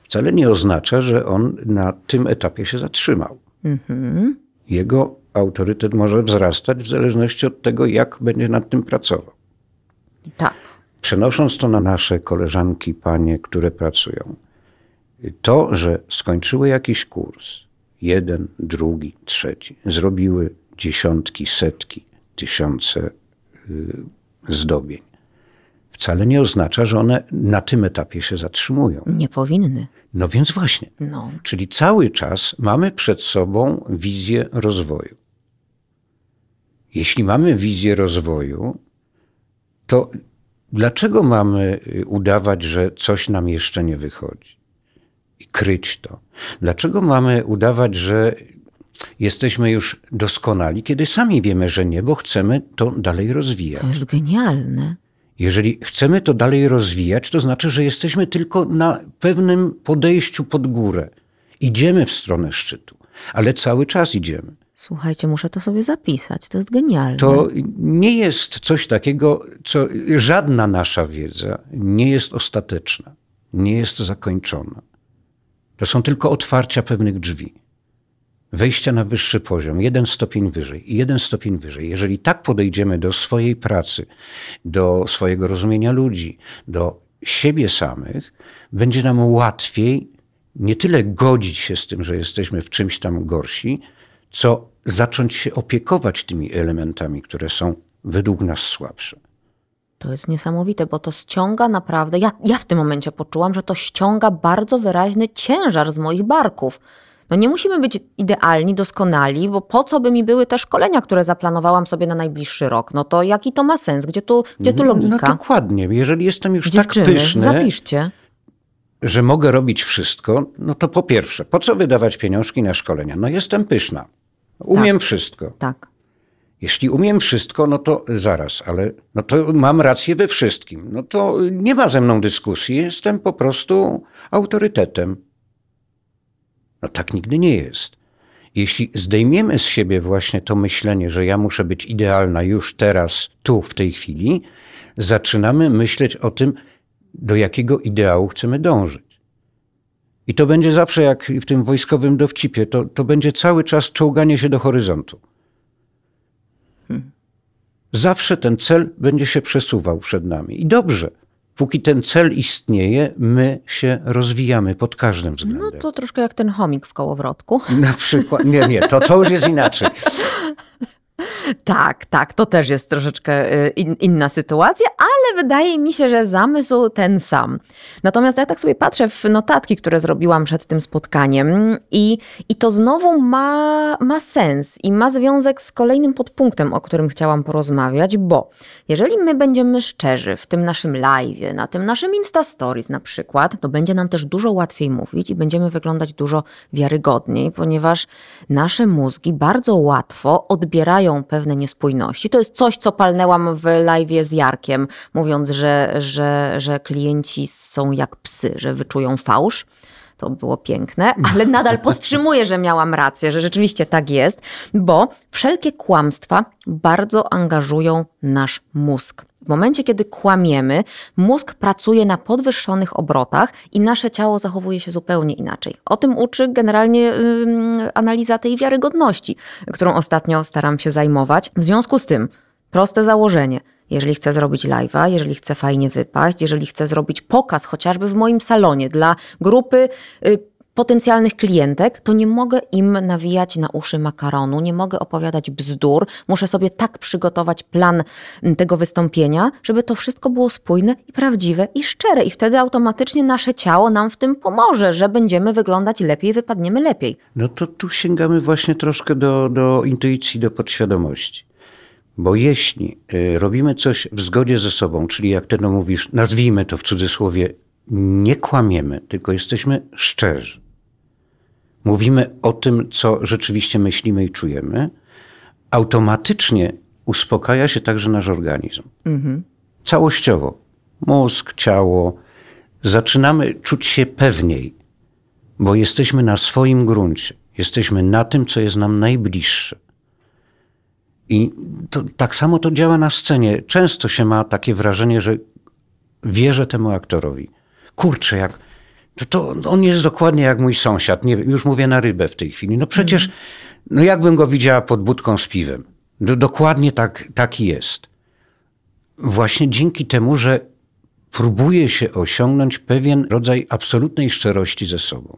wcale nie oznacza, że on na tym etapie się zatrzymał. Jego autorytet może wzrastać w zależności od tego, jak będzie nad tym pracował. Tak. Przenosząc to na nasze koleżanki, panie, które pracują, to, że skończyły jakiś kurs, jeden, drugi, trzeci, zrobiły dziesiątki, setki, tysiące y, zdobień, wcale nie oznacza, że one na tym etapie się zatrzymują. Nie powinny. No więc właśnie. No. Czyli cały czas mamy przed sobą wizję rozwoju. Jeśli mamy wizję rozwoju, to dlaczego mamy y, udawać, że coś nam jeszcze nie wychodzi i kryć to? Dlaczego mamy udawać, że jesteśmy już doskonali, kiedy sami wiemy, że nie, bo chcemy to dalej rozwijać? To jest genialne. Jeżeli chcemy to dalej rozwijać, to znaczy, że jesteśmy tylko na pewnym podejściu pod górę. Idziemy w stronę szczytu, ale cały czas idziemy. Słuchajcie, muszę to sobie zapisać. To jest genialne. To nie jest coś takiego, co żadna nasza wiedza nie jest ostateczna, nie jest zakończona. To są tylko otwarcia pewnych drzwi. Wejścia na wyższy poziom, jeden stopień wyżej i jeden stopień wyżej. Jeżeli tak podejdziemy do swojej pracy, do swojego rozumienia ludzi, do siebie samych, będzie nam łatwiej nie tyle godzić się z tym, że jesteśmy w czymś tam gorsi, co zacząć się opiekować tymi elementami, które są według nas słabsze. To jest niesamowite, bo to ściąga naprawdę. Ja, ja w tym momencie poczułam, że to ściąga bardzo wyraźny ciężar z moich barków. No nie musimy być idealni, doskonali, bo po co by mi były te szkolenia, które zaplanowałam sobie na najbliższy rok? No to jaki to ma sens? Gdzie tu, gdzie tu logika? No dokładnie. Jeżeli jestem już Dziewczyny, tak pyszny, zapiszcie. że mogę robić wszystko, no to po pierwsze, po co wydawać pieniążki na szkolenia? No jestem pyszna. Umiem wszystko. Tak. Jeśli umiem wszystko, no to zaraz, ale no to mam rację we wszystkim. No to nie ma ze mną dyskusji, jestem po prostu autorytetem. No tak nigdy nie jest. Jeśli zdejmiemy z siebie właśnie to myślenie, że ja muszę być idealna już teraz, tu, w tej chwili, zaczynamy myśleć o tym, do jakiego ideału chcemy dążyć. I to będzie zawsze jak w tym wojskowym dowcipie, to, to będzie cały czas czołganie się do horyzontu. Zawsze ten cel będzie się przesuwał przed nami. I dobrze. Póki ten cel istnieje, my się rozwijamy pod każdym No względem. to troszkę jak ten chomik w kołowrotku. Na przykład, nie, nie, to, to już jest inaczej. Tak, tak, to też jest troszeczkę y, in, inna sytuacja, ale wydaje mi się, że zamysł ten sam. Natomiast ja tak sobie patrzę w notatki, które zrobiłam przed tym spotkaniem i, i to znowu ma, ma sens i ma związek z kolejnym podpunktem, o którym chciałam porozmawiać, bo jeżeli my będziemy szczerzy w tym naszym live, na tym naszym Insta Stories na przykład, to będzie nam też dużo łatwiej mówić i będziemy wyglądać dużo wiarygodniej, ponieważ nasze mózgi bardzo łatwo odbierają pewne niespójności. To jest coś, co palnęłam w live z Jarkiem, mówiąc, że, że, że klienci są jak psy, że wyczują fałsz. To było piękne, ale nadal podtrzymuję, że miałam rację, że rzeczywiście tak jest, bo wszelkie kłamstwa bardzo angażują nasz mózg. W momencie, kiedy kłamiemy, mózg pracuje na podwyższonych obrotach i nasze ciało zachowuje się zupełnie inaczej. O tym uczy generalnie yy, analiza tej wiarygodności, którą ostatnio staram się zajmować. W związku z tym, proste założenie. Jeżeli chcę zrobić live'a, jeżeli chcę fajnie wypaść, jeżeli chcę zrobić pokaz chociażby w moim salonie dla grupy y, potencjalnych klientek, to nie mogę im nawijać na uszy makaronu, nie mogę opowiadać bzdur. Muszę sobie tak przygotować plan mm, tego wystąpienia, żeby to wszystko było spójne i prawdziwe i szczere. I wtedy automatycznie nasze ciało nam w tym pomoże, że będziemy wyglądać lepiej, wypadniemy lepiej. No to tu sięgamy właśnie troszkę do, do intuicji, do podświadomości. Bo jeśli y, robimy coś w zgodzie ze sobą, czyli jak ty no mówisz, nazwijmy to w cudzysłowie, nie kłamiemy, tylko jesteśmy szczerzy. Mówimy o tym, co rzeczywiście myślimy i czujemy, automatycznie uspokaja się także nasz organizm. Całościowo. Mózg, ciało. Zaczynamy czuć się pewniej, bo jesteśmy na swoim gruncie. Jesteśmy na tym, co jest nam najbliższe. I to, tak samo to działa na scenie. Często się ma takie wrażenie, że wierzę temu aktorowi. Kurczę, jak. To, to on jest dokładnie jak mój sąsiad. Nie, już mówię na rybę w tej chwili. No przecież, no jakbym go widziała pod budką z piwem. Do, dokładnie tak, taki jest. Właśnie dzięki temu, że próbuje się osiągnąć pewien rodzaj absolutnej szczerości ze sobą.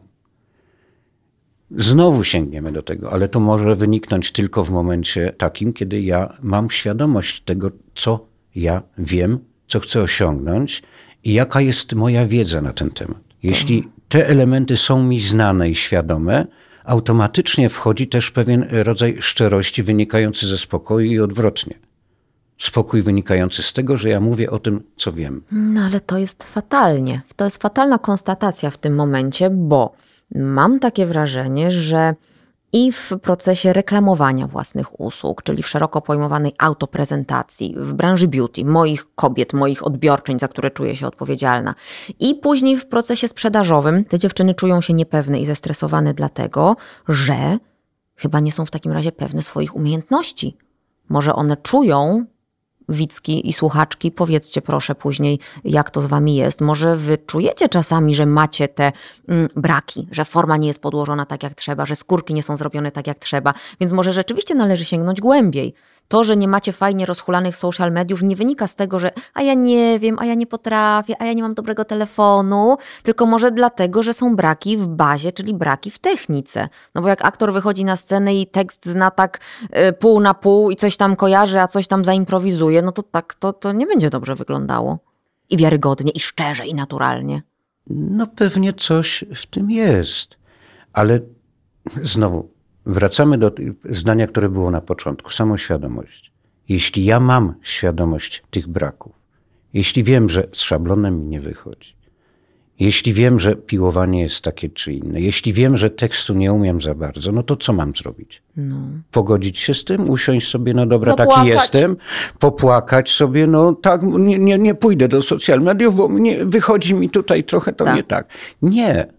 Znowu sięgniemy do tego, ale to może wyniknąć tylko w momencie takim, kiedy ja mam świadomość tego, co ja wiem, co chcę osiągnąć i jaka jest moja wiedza na ten temat. Jeśli te elementy są mi znane i świadome, automatycznie wchodzi też pewien rodzaj szczerości wynikający ze spokoju i odwrotnie. Spokój wynikający z tego, że ja mówię o tym, co wiem. No ale to jest fatalnie. To jest fatalna konstatacja w tym momencie, bo mam takie wrażenie, że i w procesie reklamowania własnych usług, czyli w szeroko pojmowanej autoprezentacji w branży beauty, moich kobiet, moich odbiorczyń, za które czuję się odpowiedzialna, i później w procesie sprzedażowym, te dziewczyny czują się niepewne i zestresowane, dlatego że chyba nie są w takim razie pewne swoich umiejętności. Może one czują, Wicki i słuchaczki, powiedzcie proszę później, jak to z wami jest. Może wy czujecie czasami, że macie te mm, braki, że forma nie jest podłożona tak jak trzeba, że skórki nie są zrobione tak jak trzeba, więc może rzeczywiście należy sięgnąć głębiej. To, że nie macie fajnie rozhulanych social mediów, nie wynika z tego, że a ja nie wiem, a ja nie potrafię, a ja nie mam dobrego telefonu, tylko może dlatego, że są braki w bazie, czyli braki w technice. No bo jak aktor wychodzi na scenę i tekst zna tak y, pół na pół i coś tam kojarzy, a coś tam zaimprowizuje, no to tak to, to nie będzie dobrze wyglądało. I wiarygodnie, i szczerze, i naturalnie. No pewnie coś w tym jest, ale znowu Wracamy do zdania, które było na początku samoświadomość. Jeśli ja mam świadomość tych braków, jeśli wiem, że z szablonem mi nie wychodzi, jeśli wiem, że piłowanie jest takie czy inne, jeśli wiem, że tekstu nie umiem za bardzo, no to co mam zrobić? No. Pogodzić się z tym, usiąść sobie, no dobra, Zapłakać. taki jestem, popłakać sobie, no tak, nie, nie, nie pójdę do social mediów, bo nie, wychodzi mi tutaj trochę to tak. nie tak. Nie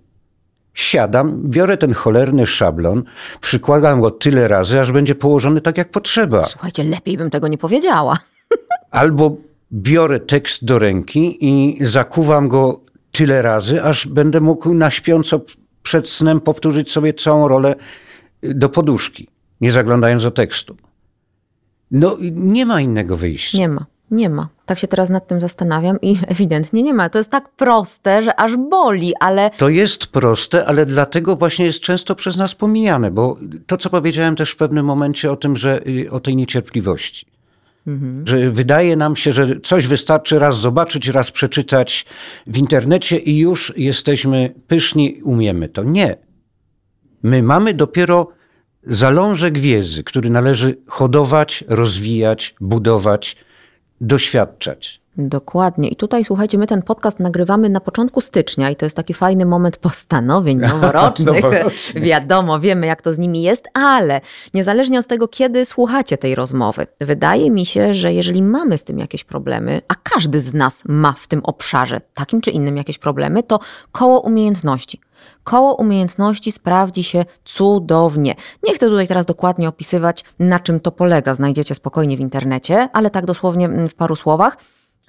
siadam, biorę ten cholerny szablon, przykładam go tyle razy, aż będzie położony tak, jak potrzeba. Słuchajcie, lepiej bym tego nie powiedziała. Albo biorę tekst do ręki i zakuwam go tyle razy, aż będę mógł na śpiąco przed snem powtórzyć sobie całą rolę do poduszki, nie zaglądając do tekstu. No, nie ma innego wyjścia. Nie ma. Nie ma. Tak się teraz nad tym zastanawiam i ewidentnie nie ma. To jest tak proste, że aż boli, ale. To jest proste, ale dlatego właśnie jest często przez nas pomijane, bo to, co powiedziałem też w pewnym momencie o tym, że y, o tej niecierpliwości. Mhm. Że wydaje nam się, że coś wystarczy raz zobaczyć, raz przeczytać w internecie i już jesteśmy pyszni, umiemy to. Nie. My mamy dopiero zalążek wiedzy, który należy hodować, rozwijać, budować doświadczać. Dokładnie. I tutaj słuchajcie, my ten podcast nagrywamy na początku stycznia i to jest taki fajny moment postanowień noworocznych. noworocznych. Wiadomo, wiemy jak to z nimi jest, ale niezależnie od tego, kiedy słuchacie tej rozmowy, wydaje mi się, że jeżeli mamy z tym jakieś problemy, a każdy z nas ma w tym obszarze takim czy innym jakieś problemy, to koło umiejętności Koło umiejętności sprawdzi się cudownie. Nie chcę tutaj teraz dokładnie opisywać, na czym to polega, znajdziecie spokojnie w internecie, ale tak dosłownie mm, w paru słowach.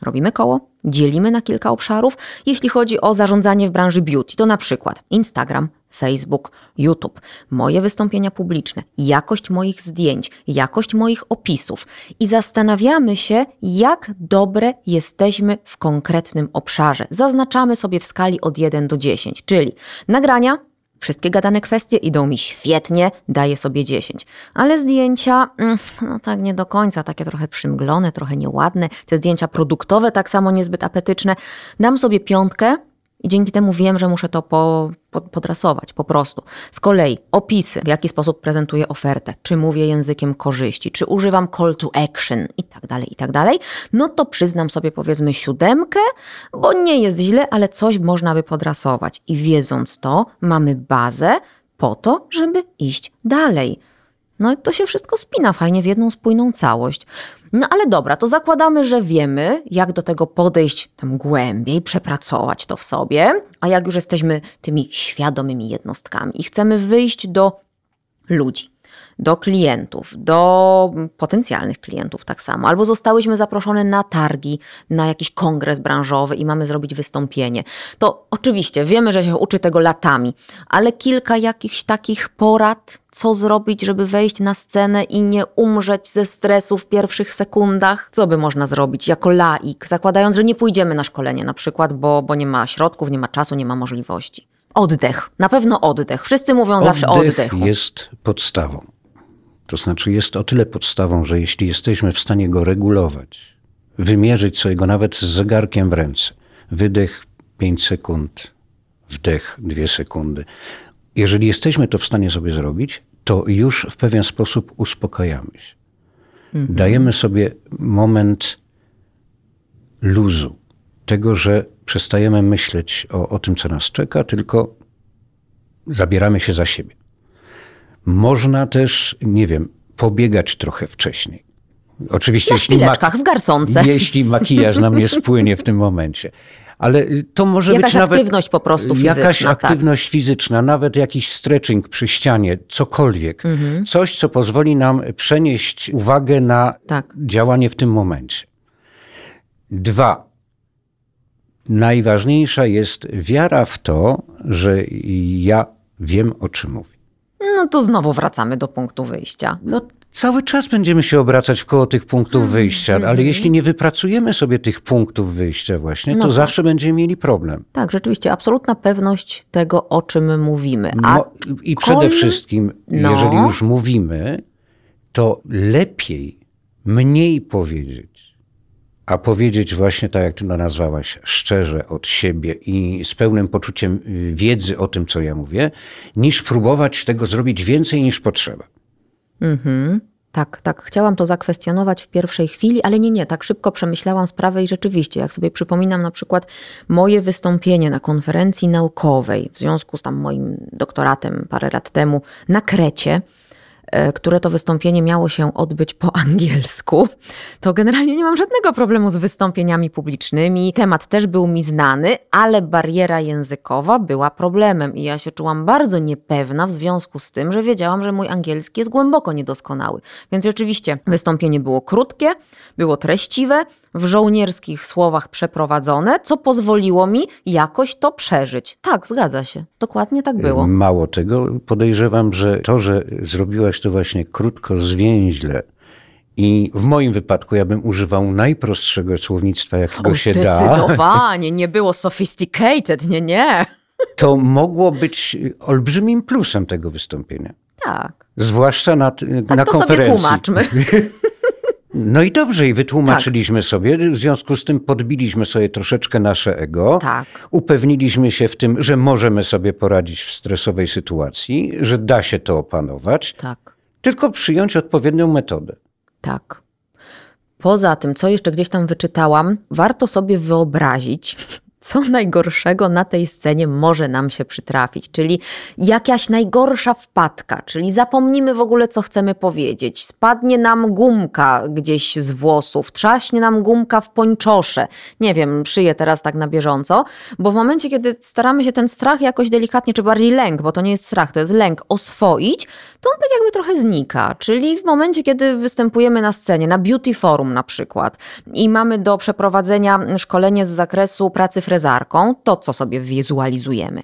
Robimy koło, dzielimy na kilka obszarów. Jeśli chodzi o zarządzanie w branży beauty, to na przykład Instagram, Facebook, YouTube, moje wystąpienia publiczne, jakość moich zdjęć, jakość moich opisów i zastanawiamy się, jak dobre jesteśmy w konkretnym obszarze. Zaznaczamy sobie w skali od 1 do 10, czyli nagrania. Wszystkie gadane kwestie idą mi świetnie, daję sobie 10. Ale zdjęcia, mm, no tak nie do końca, takie trochę przymglone, trochę nieładne. Te zdjęcia produktowe tak samo niezbyt apetyczne. Dam sobie piątkę, i dzięki temu wiem, że muszę to po, po, podrasować po prostu. Z kolei opisy, w jaki sposób prezentuję ofertę, czy mówię językiem korzyści, czy używam call to action i tak dalej, i tak dalej, no to przyznam sobie powiedzmy siódemkę, bo nie jest źle, ale coś można by podrasować. I wiedząc to, mamy bazę po to, żeby iść dalej. No i to się wszystko spina fajnie w jedną spójną całość. No ale dobra, to zakładamy, że wiemy, jak do tego podejść tam głębiej, przepracować to w sobie, a jak już jesteśmy tymi świadomymi jednostkami i chcemy wyjść do ludzi, do klientów, do potencjalnych klientów tak samo, albo zostałyśmy zaproszone na targi, na jakiś kongres branżowy i mamy zrobić wystąpienie. To oczywiście wiemy, że się uczy tego latami, ale kilka jakichś takich porad, co zrobić, żeby wejść na scenę i nie umrzeć ze stresu w pierwszych sekundach? Co by można zrobić jako laik, zakładając, że nie pójdziemy na szkolenie na przykład, bo, bo nie ma środków, nie ma czasu, nie ma możliwości? Oddech, na pewno oddech. Wszyscy mówią oddech zawsze o oddechu. jest podstawą. To znaczy jest o tyle podstawą, że jeśli jesteśmy w stanie go regulować, wymierzyć sobie go nawet z zegarkiem w ręce, wydech 5 sekund, wdech 2 sekundy. Jeżeli jesteśmy to w stanie sobie zrobić, to już w pewien sposób uspokajamy się. Mhm. Dajemy sobie moment luzu, tego, że przestajemy myśleć o, o tym, co nas czeka, tylko zabieramy się za siebie. Można też, nie wiem, pobiegać trochę wcześniej. Oczywiście, Na jeśli, mak- w garsonce. jeśli makijaż nam nie spłynie w tym momencie. Ale y, to może jakaś być nawet. aktywność po prostu fizyczna. Jakaś tak. aktywność fizyczna, nawet jakiś stretching przy ścianie, cokolwiek. Mhm. Coś, co pozwoli nam przenieść uwagę na tak. działanie w tym momencie. Dwa. Najważniejsza jest wiara w to, że ja wiem, o czym mówię. No to znowu wracamy do punktu wyjścia. No, cały czas będziemy się obracać w koło tych punktów Mhm. wyjścia, ale jeśli nie wypracujemy sobie tych punktów wyjścia właśnie, No to tak. zawsze będziemy mieli problem. Tak, rzeczywiście, absolutna pewność tego, o czym mówimy. A Mo- I przede wszystkim, No. jeżeli już mówimy, to lepiej mniej powiedzieć, a powiedzieć właśnie tak, jak ty to nazwałaś, szczerze od siebie i z pełnym poczuciem y, wiedzy o tym, co ja mówię, niż próbować tego zrobić więcej niż potrzeba. Mhm. Tak, tak. Chciałam to zakwestionować w pierwszej chwili, ale nie, nie. Tak szybko przemyślałam sprawę i rzeczywiście, jak sobie przypominam na przykład moje wystąpienie na konferencji naukowej w związku z tam moim doktoratem parę lat temu na Krecie, które to wystąpienie miało się odbyć po angielsku, to generalnie nie mam żadnego problemu z wystąpieniami publicznymi. Temat też był mi znany, ale bariera językowa była problemem i ja się czułam bardzo niepewna w związku z tym, że wiedziałam, że mój angielski jest głęboko niedoskonały. Więc rzeczywiście wystąpienie było krótkie, było treściwe, w żołnierskich słowach przeprowadzone, co pozwoliło mi jakoś to przeżyć. Tak, zgadza się. Dokładnie tak było. Mało tego, podejrzewam, że to, że zrobiłaś to właśnie krótko, zwięźle i w moim wypadku ja bym używał najprostszego słownictwa, jakiego O, się da, Zdecydowanie, nie było sophisticated, nie, nie. to mogło być olbrzymim plusem tego wystąpienia. Tak. Zwłaszcza na, Tak na to sobie konferencji. tłumaczmy. No i dobrze, i Tak. wytłumaczyliśmy sobie, w związku z tym podbiliśmy sobie troszeczkę nasze ego. Tak. Upewniliśmy się w tym, że możemy sobie poradzić w stresowej sytuacji, że da się to opanować, Tak. tylko przyjąć odpowiednią metodę. Tak. Poza tym, co jeszcze gdzieś tam wyczytałam, warto sobie wyobrazić, co najgorszego na tej scenie może nam się przytrafić, czyli jakaś najgorsza wpadka, czyli zapomnimy w ogóle, co chcemy powiedzieć, spadnie nam gumka gdzieś z włosów, trzaśnie nam gumka w pończosze. Nie wiem, szyję teraz tak na bieżąco, bo w momencie, kiedy staramy się ten strach jakoś delikatnie, czy bardziej lęk, bo to nie jest strach, to jest lęk, oswoić, to on tak jakby trochę znika. Czyli w momencie, kiedy występujemy na scenie, na beauty forum na przykład i mamy do przeprowadzenia szkolenie z zakresu pracy frezarką, to co sobie wizualizujemy?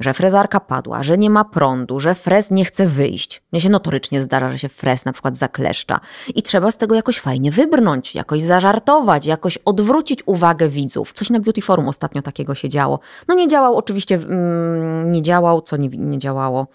Że frezarka padła, że nie ma prądu, że frez nie chce wyjść. Mnie się notorycznie zdarza, że się frez na przykład zakleszcza. I trzeba z tego jakoś fajnie wybrnąć, jakoś zażartować, jakoś odwrócić uwagę widzów. Coś na Beauty Forum ostatnio takiego się działo. No nie działał oczywiście, mm, nie działał, co nie, nie działało?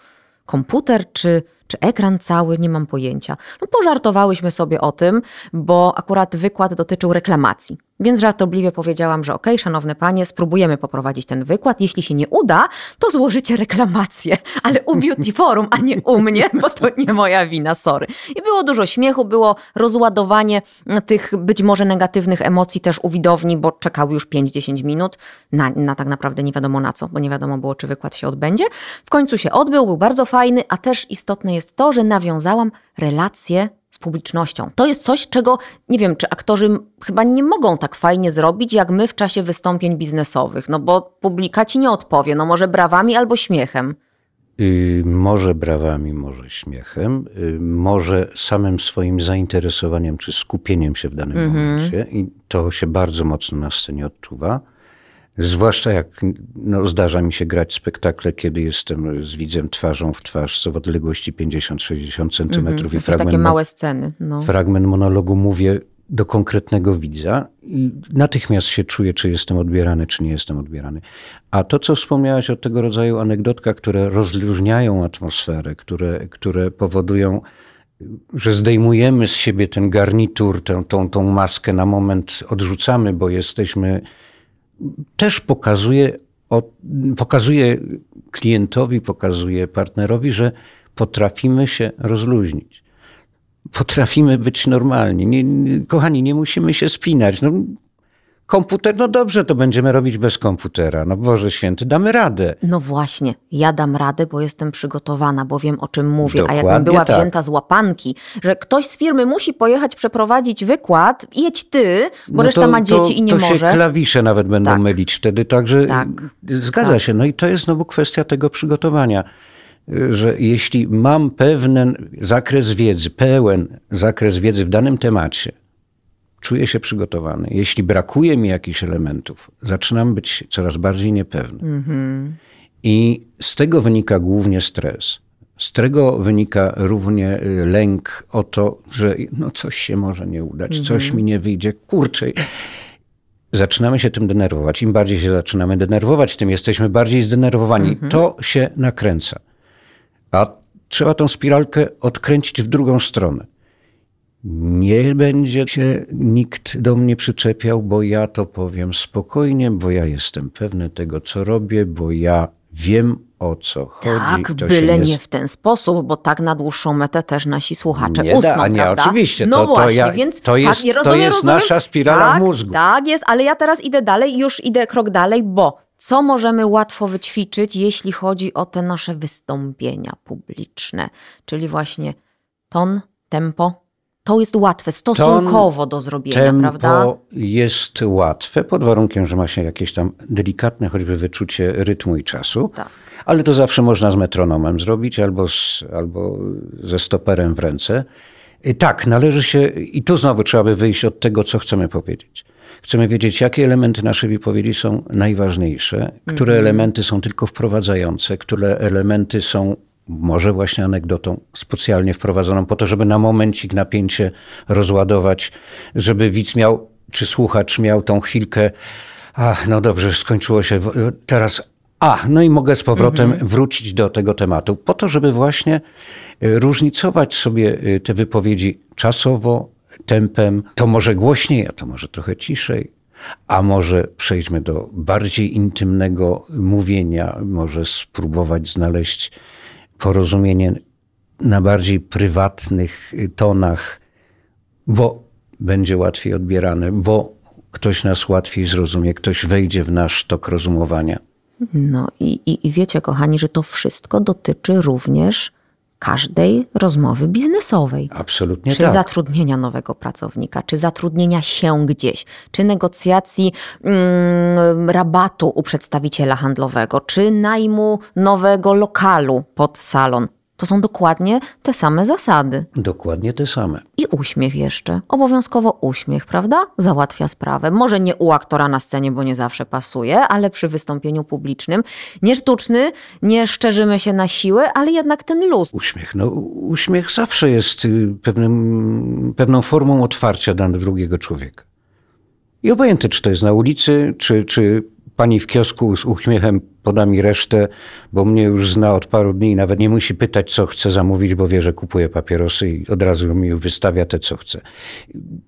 komputer czy, czy ekran cały, nie mam pojęcia. No, pożartowałyśmy sobie o tym, bo akurat wykład dotyczył reklamacji. Więc żartobliwie powiedziałam, że okej, szanowne panie, spróbujemy poprowadzić ten wykład. Jeśli się nie uda, to złożycie reklamację, ale u Beauty Forum, a nie u mnie, bo to nie moja wina, sorry. I było dużo śmiechu, było rozładowanie tych być może negatywnych emocji też u widowni, bo czekały już 5-10 minut na, na tak naprawdę nie wiadomo na co, bo nie wiadomo było, czy wykład się odbędzie. W końcu się odbył, był bardzo fajny, a też istotne jest to, że nawiązałam relacje publicznością. To jest coś, czego nie wiem, czy aktorzy chyba nie mogą tak fajnie zrobić, jak my w czasie wystąpień biznesowych, no bo publika ci nie odpowie, no może brawami albo śmiechem. Y, może brawami, może śmiechem, y, może samym swoim zainteresowaniem czy skupieniem się w danym Mhm. momencie i to się bardzo mocno na scenie odczuwa. Zwłaszcza jak no, zdarza mi się grać spektakle, kiedy jestem z widzem twarzą w twarz z odległości 50-60 centymetrów i Jakieś takie fragment, małe sceny. No. fragment monologu mówię do konkretnego widza i natychmiast się czuję, czy jestem odbierany, czy nie jestem odbierany. A to, co wspomniałaś o tego rodzaju anegdotkach, które rozluźniają atmosferę, które, które powodują, że zdejmujemy z siebie ten garnitur, tę, tą, tą maskę, na moment odrzucamy, bo jesteśmy, też pokazuje, pokazuje klientowi, pokazuje partnerowi, że potrafimy się rozluźnić potrafimy być normalni. Nie, kochani, nie musimy się spinać. No, komputer, no dobrze, to będziemy robić bez komputera. No Boże Święty, damy radę. No właśnie, ja dam radę, bo jestem przygotowana, bo wiem o czym mówię. A jakbym Dokładnie była tak. wzięta z łapanki, że ktoś z firmy musi pojechać przeprowadzić wykład, jedź ty, bo no reszta to, ma dzieci to, i nie to może. się klawisze nawet będą Tak. mylić wtedy, także Tak. zgadza Tak. się. No i to jest znowu kwestia tego przygotowania, że jeśli mam pewien zakres wiedzy, pełen zakres wiedzy w danym temacie, czuję się przygotowany, jeśli brakuje mi jakichś elementów, zaczynam być coraz bardziej niepewny. I z tego wynika głównie stres. Z tego wynika równie y, lęk o to, że no coś się może nie udać, coś mi nie wyjdzie, kurczę. Zaczynamy się tym denerwować. Im bardziej się zaczynamy denerwować, tym jesteśmy bardziej zdenerwowani. To się nakręca. A trzeba tą spiralkę odkręcić w drugą stronę. Nie będzie się nikt do mnie przyczepiał, bo ja to powiem spokojnie, bo ja jestem pewny tego, co robię, bo ja wiem o co chodzi. Tak, byle się nie w ten sposób, bo tak na dłuższą metę też nasi słuchacze Nie usną, da, nie, prawda? oczywiście, No to- to właśnie, ja- więc to jest- tak, ja to rozumiem, jest rozumiem. nasza spirala tak, mózgu. Tak jest, ale ja teraz idę dalej, już idę krok dalej, bo co możemy łatwo wyćwiczyć, jeśli chodzi o te nasze wystąpienia publiczne, czyli właśnie ton, tempo. To jest łatwe, stosunkowo do zrobienia, Tempo prawda? jest łatwe, pod warunkiem, że ma się jakieś tam delikatne choćby wyczucie rytmu i czasu. Tak. Ale to zawsze można z metronomem zrobić albo, z, albo ze stoperem w ręce. I tak, należy się, i tu znowu trzeba by wyjść od tego, co chcemy powiedzieć. Chcemy wiedzieć, jakie elementy naszej wypowiedzi są najważniejsze, które elementy są tylko wprowadzające, które elementy są może właśnie anegdotą specjalnie wprowadzoną po to, żeby na momencik napięcie rozładować, żeby widz miał, czy słuchacz miał tą chwilkę, ach, no dobrze, skończyło się, teraz, a, no i mogę z powrotem wrócić do tego tematu, po to, żeby właśnie y, różnicować sobie y, te wypowiedzi czasowo, tempem, to może głośniej, a to może trochę ciszej, a może przejdźmy do bardziej intymnego mówienia, może spróbować znaleźć porozumienie na bardziej prywatnych tonach, bo będzie łatwiej odbierane, bo ktoś nas łatwiej zrozumie, ktoś wejdzie w nasz tok rozumowania. No i, i, i wiecie, kochani, że to wszystko dotyczy również każdej rozmowy biznesowej. Absolutnie czy tak. zatrudnienia nowego pracownika, czy zatrudnienia się gdzieś, czy negocjacji mm, rabatu u przedstawiciela handlowego, czy najmu nowego lokalu pod salon. To są dokładnie te same zasady. Dokładnie te same. I uśmiech jeszcze. Obowiązkowo uśmiech, prawda? Załatwia sprawę. Może nie u aktora na scenie, bo nie zawsze pasuje, ale przy wystąpieniu publicznym. Nie sztuczny, nie szczerzymy się na siłę, ale jednak ten luz. Uśmiech. No, uśmiech zawsze jest y, pewnym, pewną formą otwarcia dla drugiego człowieka. I obojętnie, czy to jest na ulicy, czy, czy pani w kiosku z uśmiechem poda mi resztę, bo mnie już zna od paru dni i nawet nie musi pytać, co chce zamówić, bo wie, że kupuje papierosy i od razu mi wystawia te, co chce.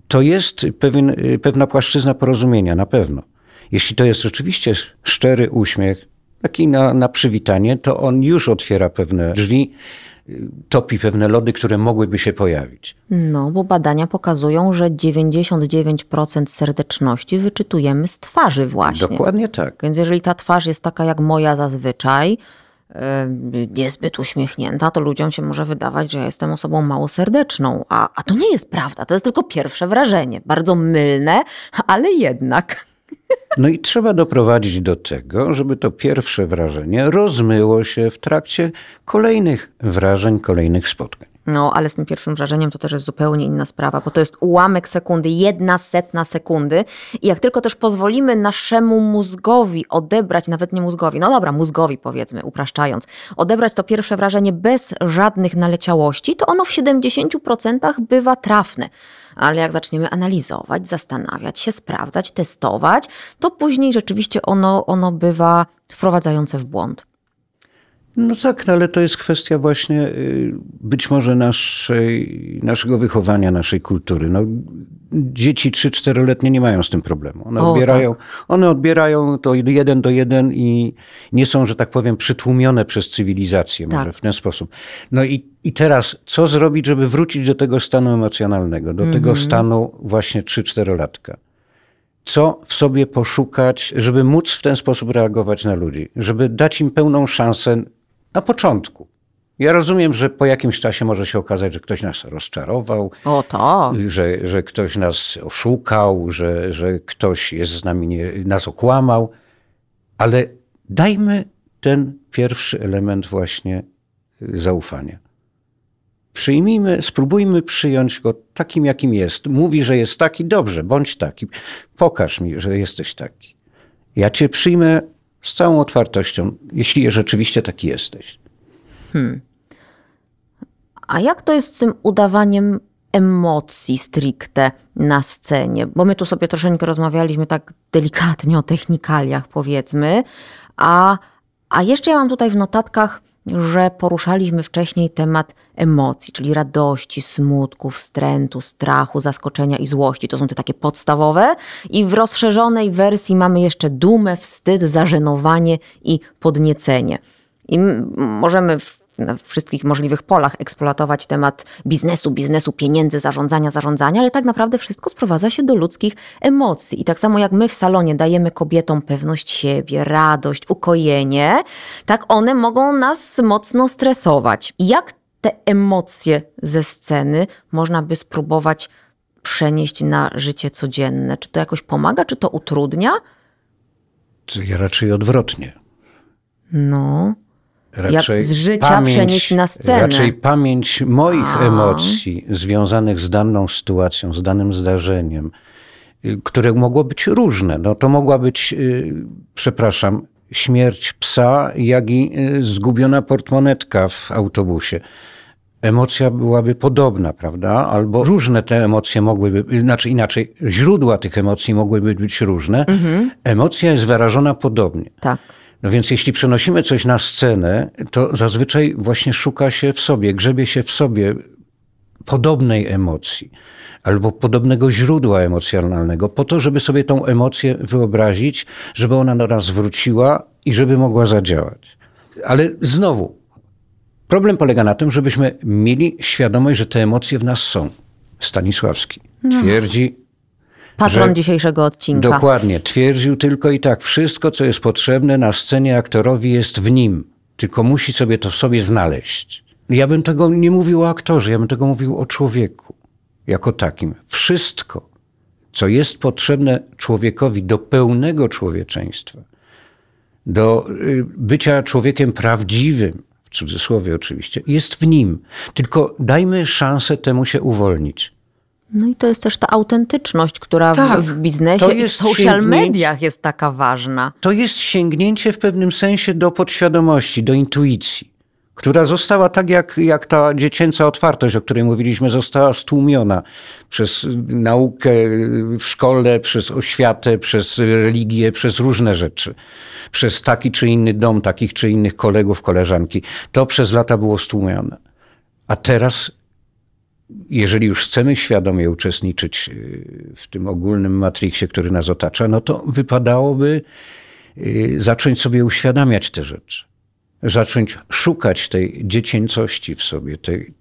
To jest pewien, pewna płaszczyzna porozumienia, na pewno. Jeśli to jest rzeczywiście szczery uśmiech, taki na, na przywitanie, to on już otwiera pewne drzwi, topi pewne lody, które mogłyby się pojawić. No, bo badania pokazują, że 99% serdeczności wyczytujemy z twarzy właśnie. Dokładnie tak. Więc jeżeli ta twarz jest taka jak moja zazwyczaj, niezbyt uśmiechnięta, to ludziom się może wydawać, że ja jestem osobą mało serdeczną. A, a to nie jest prawda, to jest tylko pierwsze wrażenie. Bardzo mylne, ale jednak. No i trzeba doprowadzić do tego, żeby to pierwsze wrażenie rozmyło się w trakcie kolejnych wrażeń, kolejnych spotkań. No, ale z tym pierwszym wrażeniem to też jest zupełnie inna sprawa, bo to jest ułamek sekundy, jedna setna sekundy. I jak tylko też pozwolimy naszemu mózgowi odebrać, nawet nie mózgowi, no dobra, mózgowi powiedzmy, upraszczając, odebrać to pierwsze wrażenie bez żadnych naleciałości, to ono w 70% bywa trafne. Ale jak zaczniemy analizować, zastanawiać się, sprawdzać, testować, to później rzeczywiście ono, ono bywa wprowadzające w błąd. No tak, no ale to jest kwestia właśnie y, być może naszej, naszego wychowania, naszej kultury. No, dzieci 3-4-letnie nie mają z tym problemu. One O, odbierają, one odbierają to jeden do jeden i nie są, że tak powiem, przytłumione przez cywilizację, może Tak. w ten sposób. No i, i teraz, co zrobić, żeby wrócić do tego stanu emocjonalnego, do tego stanu właśnie 3-4-latka? co w sobie poszukać, żeby móc w ten sposób reagować na ludzi, żeby dać im pełną szansę na początku. Ja rozumiem, że po jakimś czasie może się okazać, że ktoś nas rozczarował, O to. że, że ktoś nas oszukał, że, że ktoś jest z nami, nie, nas okłamał, ale dajmy ten pierwszy element właśnie y, zaufania. Przyjmijmy, spróbujmy przyjąć go takim, jakim jest. Mówi, że jest taki, dobrze, bądź taki. Pokaż mi, że jesteś taki. Ja cię przyjmę z całą otwartością, jeśli rzeczywiście taki jesteś. Hmm. A jak to jest z tym udawaniem emocji stricte na scenie? Bo my tu sobie troszeczkę rozmawialiśmy tak delikatnie o technikaliach, powiedzmy, a, a jeszcze ja mam tutaj w notatkach, że poruszaliśmy wcześniej temat emocji, czyli radości, smutku, wstrętu, strachu, zaskoczenia i złości. To są te takie podstawowe. I w rozszerzonej wersji mamy jeszcze dumę, wstyd, zażenowanie i podniecenie. I możemy w na wszystkich możliwych polach eksploatować temat biznesu, biznesu, pieniędzy, zarządzania, zarządzania, ale tak naprawdę wszystko sprowadza się do ludzkich emocji. I tak samo jak my w salonie dajemy kobietom pewność siebie, radość, ukojenie, tak one mogą nas mocno stresować. Jak te emocje ze sceny można by spróbować przenieść na życie codzienne? Czy to jakoś pomaga, czy to utrudnia? Ja raczej odwrotnie. No. Raczej jak z życia pamięć, przenieść na scenę. Raczej pamięć moich A. emocji związanych z daną sytuacją, z danym zdarzeniem, y, które mogło być różne. No to mogła być, yy, przepraszam, śmierć psa, jak i yy, zgubiona portmonetka w autobusie. Emocja byłaby podobna, prawda? Albo różne te emocje mogłyby, znaczy inaczej, źródła tych emocji mogłyby być różne. Mhm. Emocja jest wyrażona podobnie. Tak. No więc jeśli przenosimy coś na scenę, to zazwyczaj właśnie szuka się w sobie, grzebie się w sobie podobnej emocji albo podobnego źródła emocjonalnego, po to, żeby sobie tą emocję wyobrazić, żeby ona do nas wróciła i żeby mogła zadziałać. Ale znowu, problem polega na tym, żebyśmy mieli świadomość, że te emocje w nas są. Stanisławski no. twierdzi, Patron dzisiejszego odcinka. Dokładnie. Twierdził tylko i tak, wszystko, co jest potrzebne na scenie aktorowi jest w nim. Tylko musi sobie to w sobie znaleźć. Ja bym tego nie mówił o aktorze, ja bym tego mówił o człowieku. Jako takim. Wszystko, co jest potrzebne człowiekowi do pełnego człowieczeństwa, do y, bycia człowiekiem prawdziwym, w cudzysłowie oczywiście, jest w nim. Tylko dajmy szansę temu się uwolnić. No i to jest też ta autentyczność, która tak, w, biznesie i w social mediach jest taka ważna. To jest sięgnięcie w pewnym sensie do podświadomości, do intuicji, która została tak jak, jak ta dziecięca otwartość, o której mówiliśmy, została stłumiona przez naukę w szkole, przez oświatę, przez religię, przez różne rzeczy. Przez taki czy inny dom, takich czy innych kolegów, koleżanki. To przez lata było stłumione. A teraz jeżeli już chcemy świadomie uczestniczyć y, w tym ogólnym matriksie, który nas otacza, no to wypadałoby y, zacząć sobie uświadamiać te rzeczy. Zacząć szukać tej dziecięcości w sobie, tej,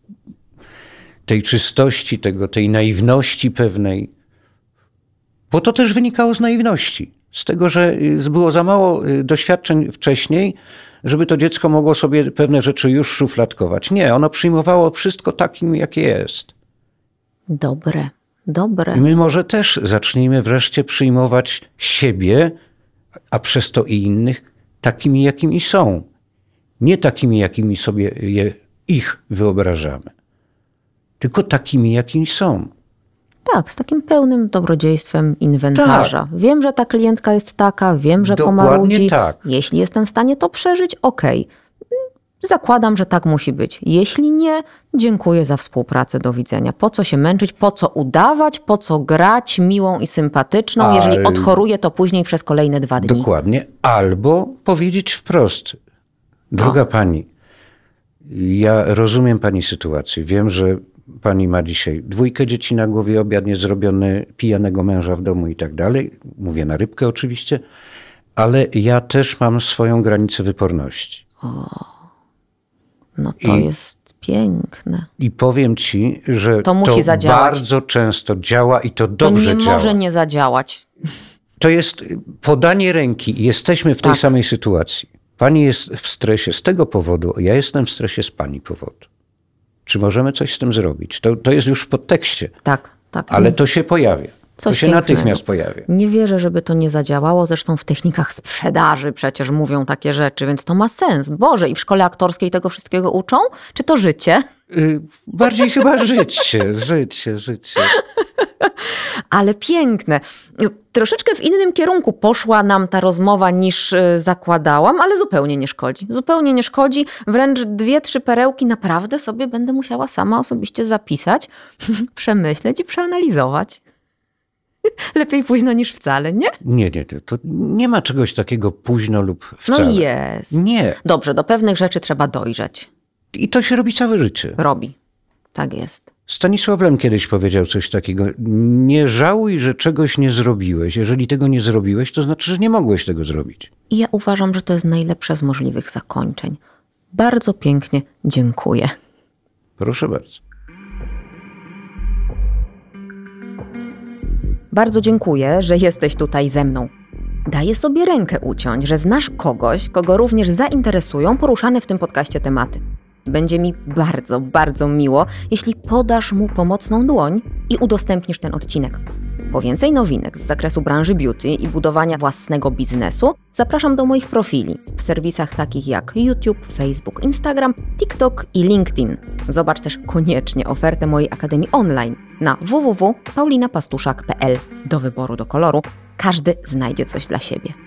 tej czystości, tego, tej naiwności pewnej. Bo to też wynikało z naiwności. Z tego, że y, było za mało doświadczeń wcześniej, żeby to dziecko mogło sobie pewne rzeczy już szufladkować. Nie, ono przyjmowało wszystko takim, jakie jest. Dobre, dobre. I my może też zacznijmy wreszcie przyjmować siebie, a przez to i innych, takimi, jakimi są. Nie takimi, jakimi sobie je, ich wyobrażamy, tylko takimi, jakimi są. Tak, z takim pełnym dobrodziejstwem inwentarza. Tak. Wiem, że ta klientka jest taka, wiem, że Dokładnie pomarudzi. Tak. Jeśli jestem w stanie to przeżyć, okej. Okay. Zakładam, że tak musi być. Jeśli nie, dziękuję za współpracę, do widzenia. Po co się męczyć, po co udawać, po co grać miłą i sympatyczną, Al... jeżeli odchoruję to później przez kolejne dwa dni. Dokładnie. Albo powiedzieć wprost, droga no. pani, ja rozumiem pani sytuację. Wiem, że pani ma dzisiaj dwójkę dzieci na głowie, obiad niezrobiony, pijanego męża w domu i tak dalej. Mówię na rybkę oczywiście, ale ja też mam swoją granicę wyporności. O, no to I, jest piękne. I powiem ci, że to, musi to zadziałać. bardzo często działa i to dobrze działa. To nie działa. może nie zadziałać. To jest podanie ręki. Jesteśmy w tej tak. samej sytuacji. Pani jest w stresie z tego powodu, ja jestem w stresie z pani powodu. Czy możemy coś z tym zrobić? To, to jest już w podtekście. Tak, tak. Ale to się pojawia. Coś to się pięknego. natychmiast pojawia. Nie wierzę, żeby to nie zadziałało. Zresztą w technikach sprzedaży przecież mówią takie rzeczy, więc to ma sens. Boże, i w szkole aktorskiej tego wszystkiego uczą? Czy to życie? Y, bardziej chyba się, żyć się. Ale piękne. Troszeczkę w innym kierunku poszła nam ta rozmowa niż y, zakładałam, ale zupełnie nie szkodzi. Zupełnie nie szkodzi. Wręcz dwie, trzy perełki naprawdę sobie będę musiała sama osobiście zapisać, przemyśleć i przeanalizować. Lepiej późno niż wcale, nie? Nie, nie, to nie ma czegoś takiego późno lub wcale. No jest. Nie. Dobrze, do pewnych rzeczy trzeba dojrzeć. I to się robi całe życie. Robi. Tak jest. Stanisław Lem kiedyś powiedział coś takiego. Nie żałuj, że czegoś nie zrobiłeś. Jeżeli tego nie zrobiłeś, to znaczy, że nie mogłeś tego zrobić. I ja uważam, że to jest najlepsze z możliwych zakończeń. Bardzo pięknie dziękuję. Proszę bardzo. Bardzo dziękuję, że jesteś tutaj ze mną. Daję sobie rękę uciąć, że znasz kogoś, kogo również zainteresują poruszane w tym podcaście tematy. Będzie mi bardzo, bardzo miło, jeśli podasz mu pomocną dłoń i udostępnisz ten odcinek. Po więcej nowinek z zakresu branży beauty i budowania własnego biznesu zapraszam do moich profili w serwisach takich jak YouTube, Facebook, Instagram, TikTok i LinkedIn. Zobacz też koniecznie ofertę mojej Akademii Online na www.paulinapastuszak.pl do wyboru do koloru. Każdy znajdzie coś dla siebie.